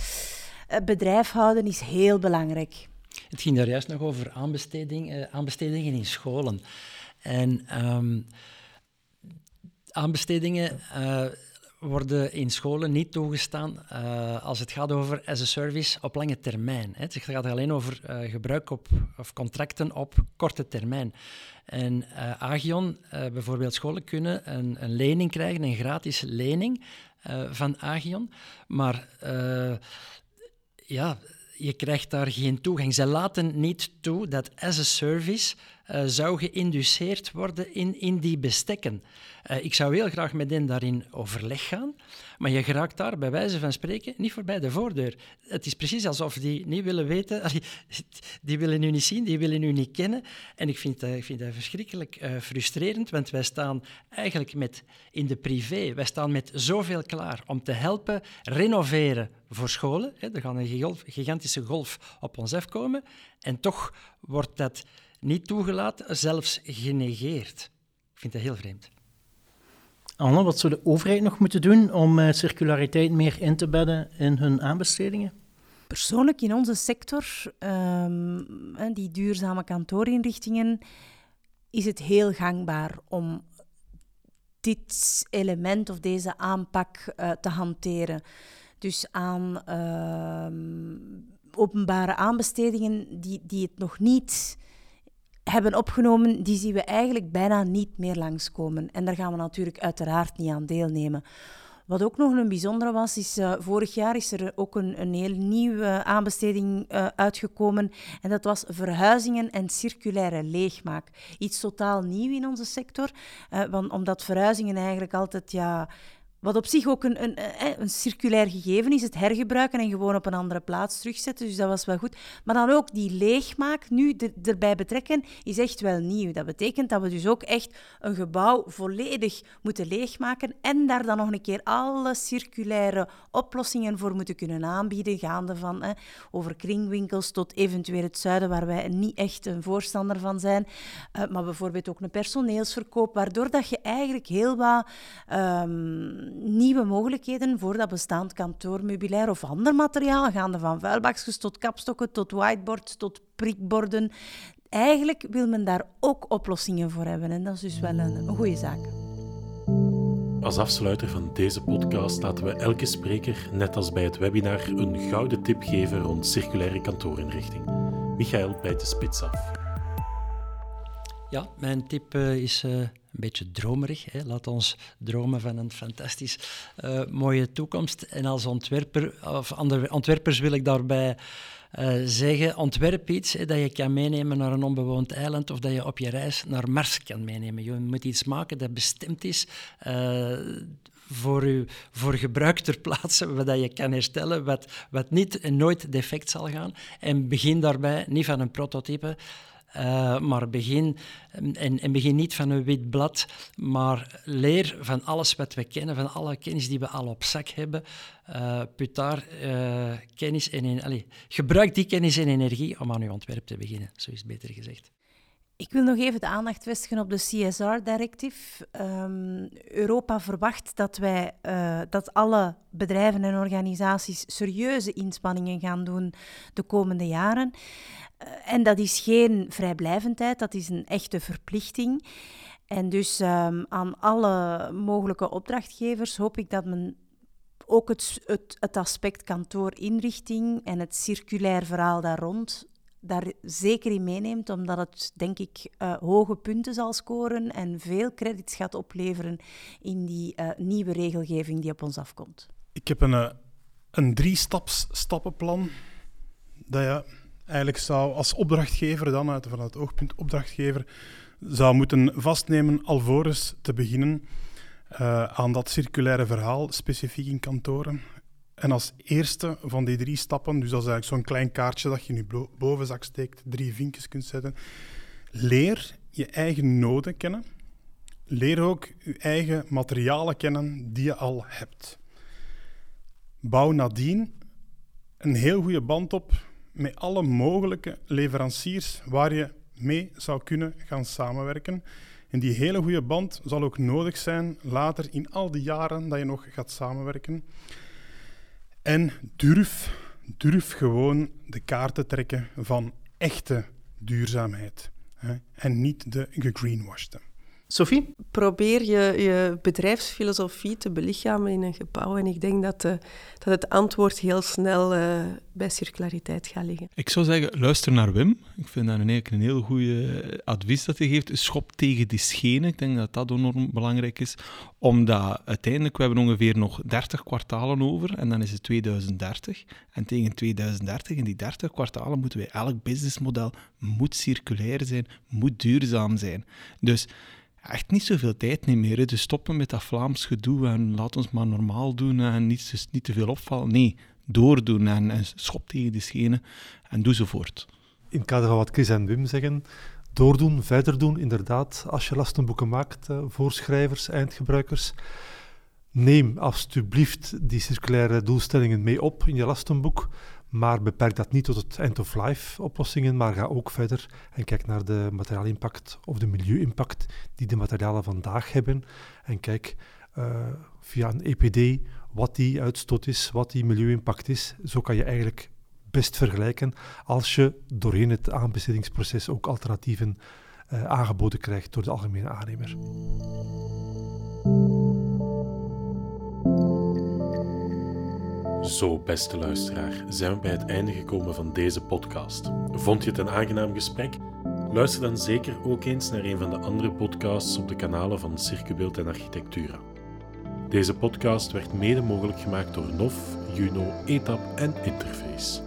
eh, bedrijf houden, is heel belangrijk. Het ging daar juist nog over aanbesteding, uh, aanbestedingen in scholen. En um, aanbestedingen uh, worden in scholen niet toegestaan uh, als het gaat over as a service op lange termijn. Hè. Het gaat alleen over uh, gebruik op, of contracten op korte termijn. En uh, Agion, bijvoorbeeld scholen, kunnen een, een, lening krijgen, een gratis lening van Agion. Maar ja, je krijgt daar geen toegang. Ze laten niet toe dat as a service uh, zou geïnduceerd worden in, in die bestekken. Uh, ik zou heel graag met hen daarin overleg gaan, maar je geraakt daar bij wijze van spreken niet voorbij de voordeur. Het is precies alsof die niet willen weten, die willen u niet zien, die willen u niet kennen. En ik vind dat, ik vind dat verschrikkelijk uh, frustrerend, want wij staan eigenlijk met, in de privé, wij staan met zoveel klaar om te helpen renoveren voor scholen. Hè. Er gaat een gigantische golf op ons afkomen en toch wordt dat niet toegelaten, zelfs genegeerd. Ik vind dat heel vreemd. Anne, wat zou de overheid nog moeten doen om uh, circulariteit meer in te bedden in hun aanbestedingen? Persoonlijk in onze sector, um, die duurzame kantoorinrichtingen, is het heel gangbaar om dit element of deze aanpak uh, te hanteren. Dus aan uh, openbare aanbestedingen die, die het nog niet hebben opgenomen, die zien we eigenlijk bijna niet meer langskomen. En daar gaan we natuurlijk uiteraard niet aan deelnemen. Wat ook nog een bijzondere was, is uh, vorig jaar is er ook een, een heel nieuwe aanbesteding uh, uitgekomen. En dat was verhuizingen en circulaire leegmaak. Iets totaal nieuw in onze sector, uh, want, omdat verhuizingen eigenlijk altijd ja, wat op zich ook een, een, een, circulair gegeven is, het hergebruiken en gewoon op een andere plaats terugzetten. Dus dat was wel goed. Maar dan ook die leegmaak nu erbij betrekken, is echt wel nieuw. Dat betekent dat we dus ook echt een gebouw volledig moeten leegmaken en daar dan nog een keer alle circulaire oplossingen voor moeten kunnen aanbieden, gaande van over kringwinkels tot eventueel het zuiden, waar wij niet echt een voorstander van zijn. Maar bijvoorbeeld ook een personeelsverkoop, waardoor dat je eigenlijk heel wat... Um, nieuwe mogelijkheden voor dat bestaand kantoormeubilair of ander materiaal, gaande van vuilbakjes tot kapstokken, tot whiteboards, tot prikborden. Eigenlijk wil men daar ook oplossingen voor hebben en dat is dus wel een, een goede zaak. Als afsluiter van deze podcast laten we elke spreker, net als bij het webinar, een gouden tip geven rond circulaire kantoorinrichting. Michael bijt de spits af. Ja, mijn tip uh, is uh, een beetje dromerig. Hè. Laat ons dromen van een fantastisch uh, mooie toekomst. En als ontwerper, of andere ontwerpers wil ik daarbij uh, zeggen, ontwerp iets hè, dat je kan meenemen naar een onbewoond eiland of dat je op je reis naar Mars kan meenemen. Je moet iets maken dat bestemd is uh, voor, u, voor gebruik ter plaatse, wat je kan herstellen, wat, wat niet en nooit defect zal gaan. En begin daarbij niet van een prototype, uh, maar begin, en, en, begin niet van een wit blad, maar leer van alles wat we kennen, van alle kennis die we al op zak hebben. Uh, put daar kennis en allez, gebruik die kennis en energie om aan uw ontwerp te beginnen, zo is het beter gezegd. Ik wil nog even de aandacht vestigen op de CSR-directive. Ehm, Europa verwacht dat, wij, uh, dat alle bedrijven en organisaties serieuze inspanningen gaan doen de komende jaren. Uh, en dat is geen vrijblijvendheid, dat is een echte verplichting. En dus um, aan alle mogelijke opdrachtgevers hoop ik dat men ook het, het, het aspect kantoorinrichting en het circulair verhaal daar rond daar zeker in meeneemt, omdat het, denk ik, uh, hoge punten zal scoren en veel credits gaat opleveren in die uh, nieuwe regelgeving die op ons afkomt. Ik heb een, uh, een drie-staps-stappenplan dat je eigenlijk zou als opdrachtgever, dan uit, vanuit het oogpunt opdrachtgever, zou moeten vastnemen alvorens te beginnen aan dat circulaire verhaal, specifiek in kantoren. En als eerste van die drie stappen, dus dat is eigenlijk zo'n klein kaartje dat je in je bovenzak steekt, drie vinkjes kunt zetten. Leer je eigen noden kennen. Leer ook je eigen materialen kennen die je al hebt. Bouw nadien een heel goede band op met alle mogelijke leveranciers waar je mee zou kunnen gaan samenwerken. En die hele goede band zal ook nodig zijn later in al die jaren dat je nog gaat samenwerken. En durf, durf gewoon de kaart te trekken van echte duurzaamheid. Hè? En niet de gegreenwashte. Sophie? Probeer je, je bedrijfsfilosofie te belichamen in een gebouw. En ik denk dat, de, dat het antwoord heel snel uh, bij circulariteit gaat liggen. Ik zou zeggen, luister naar Wim. Ik vind dat een, een heel goede advies dat hij geeft. Schop tegen die schenen. Ik denk dat dat enorm belangrijk is. Omdat uiteindelijk, we hebben ongeveer nog 30 kwartalen over. En dan is het 2030. En tegen 2030, in die 30 kwartalen, moeten wij elk businessmodel moet circulair zijn, moet duurzaam zijn. Dus echt niet zoveel tijd niet meer. Dus stoppen met dat Vlaams gedoe en laat ons maar normaal doen en niet, dus niet te veel opvallen. Nee, doordoen en, schop tegen de schenen en doe zo voort. In het kader van wat Chris en Wim zeggen, doordoen, verder doen, inderdaad. Als je lastenboeken maakt uh, voor schrijvers, eindgebruikers, neem alsjeblieft die circulaire doelstellingen mee op in je lastenboek. Maar beperk dat niet tot het end-of-life oplossingen, maar ga ook verder en kijk naar de materiaalimpact of de milieu-impact die de materialen vandaag hebben. En kijk uh, via een EPD wat die uitstoot is, wat die milieu-impact is. Zo kan je eigenlijk best vergelijken als je doorheen het aanbestedingsproces ook alternatieven uh, aangeboden krijgt door de algemene aannemer. Zo, beste luisteraar, zijn we bij het einde gekomen van deze podcast. Vond je het een aangenaam gesprek? Luister dan zeker ook eens naar een van de andere podcasts op de kanalen van Circubeeld en Architectura. Deze podcast werd mede mogelijk gemaakt door NOF, Juno, ETAP en Interface.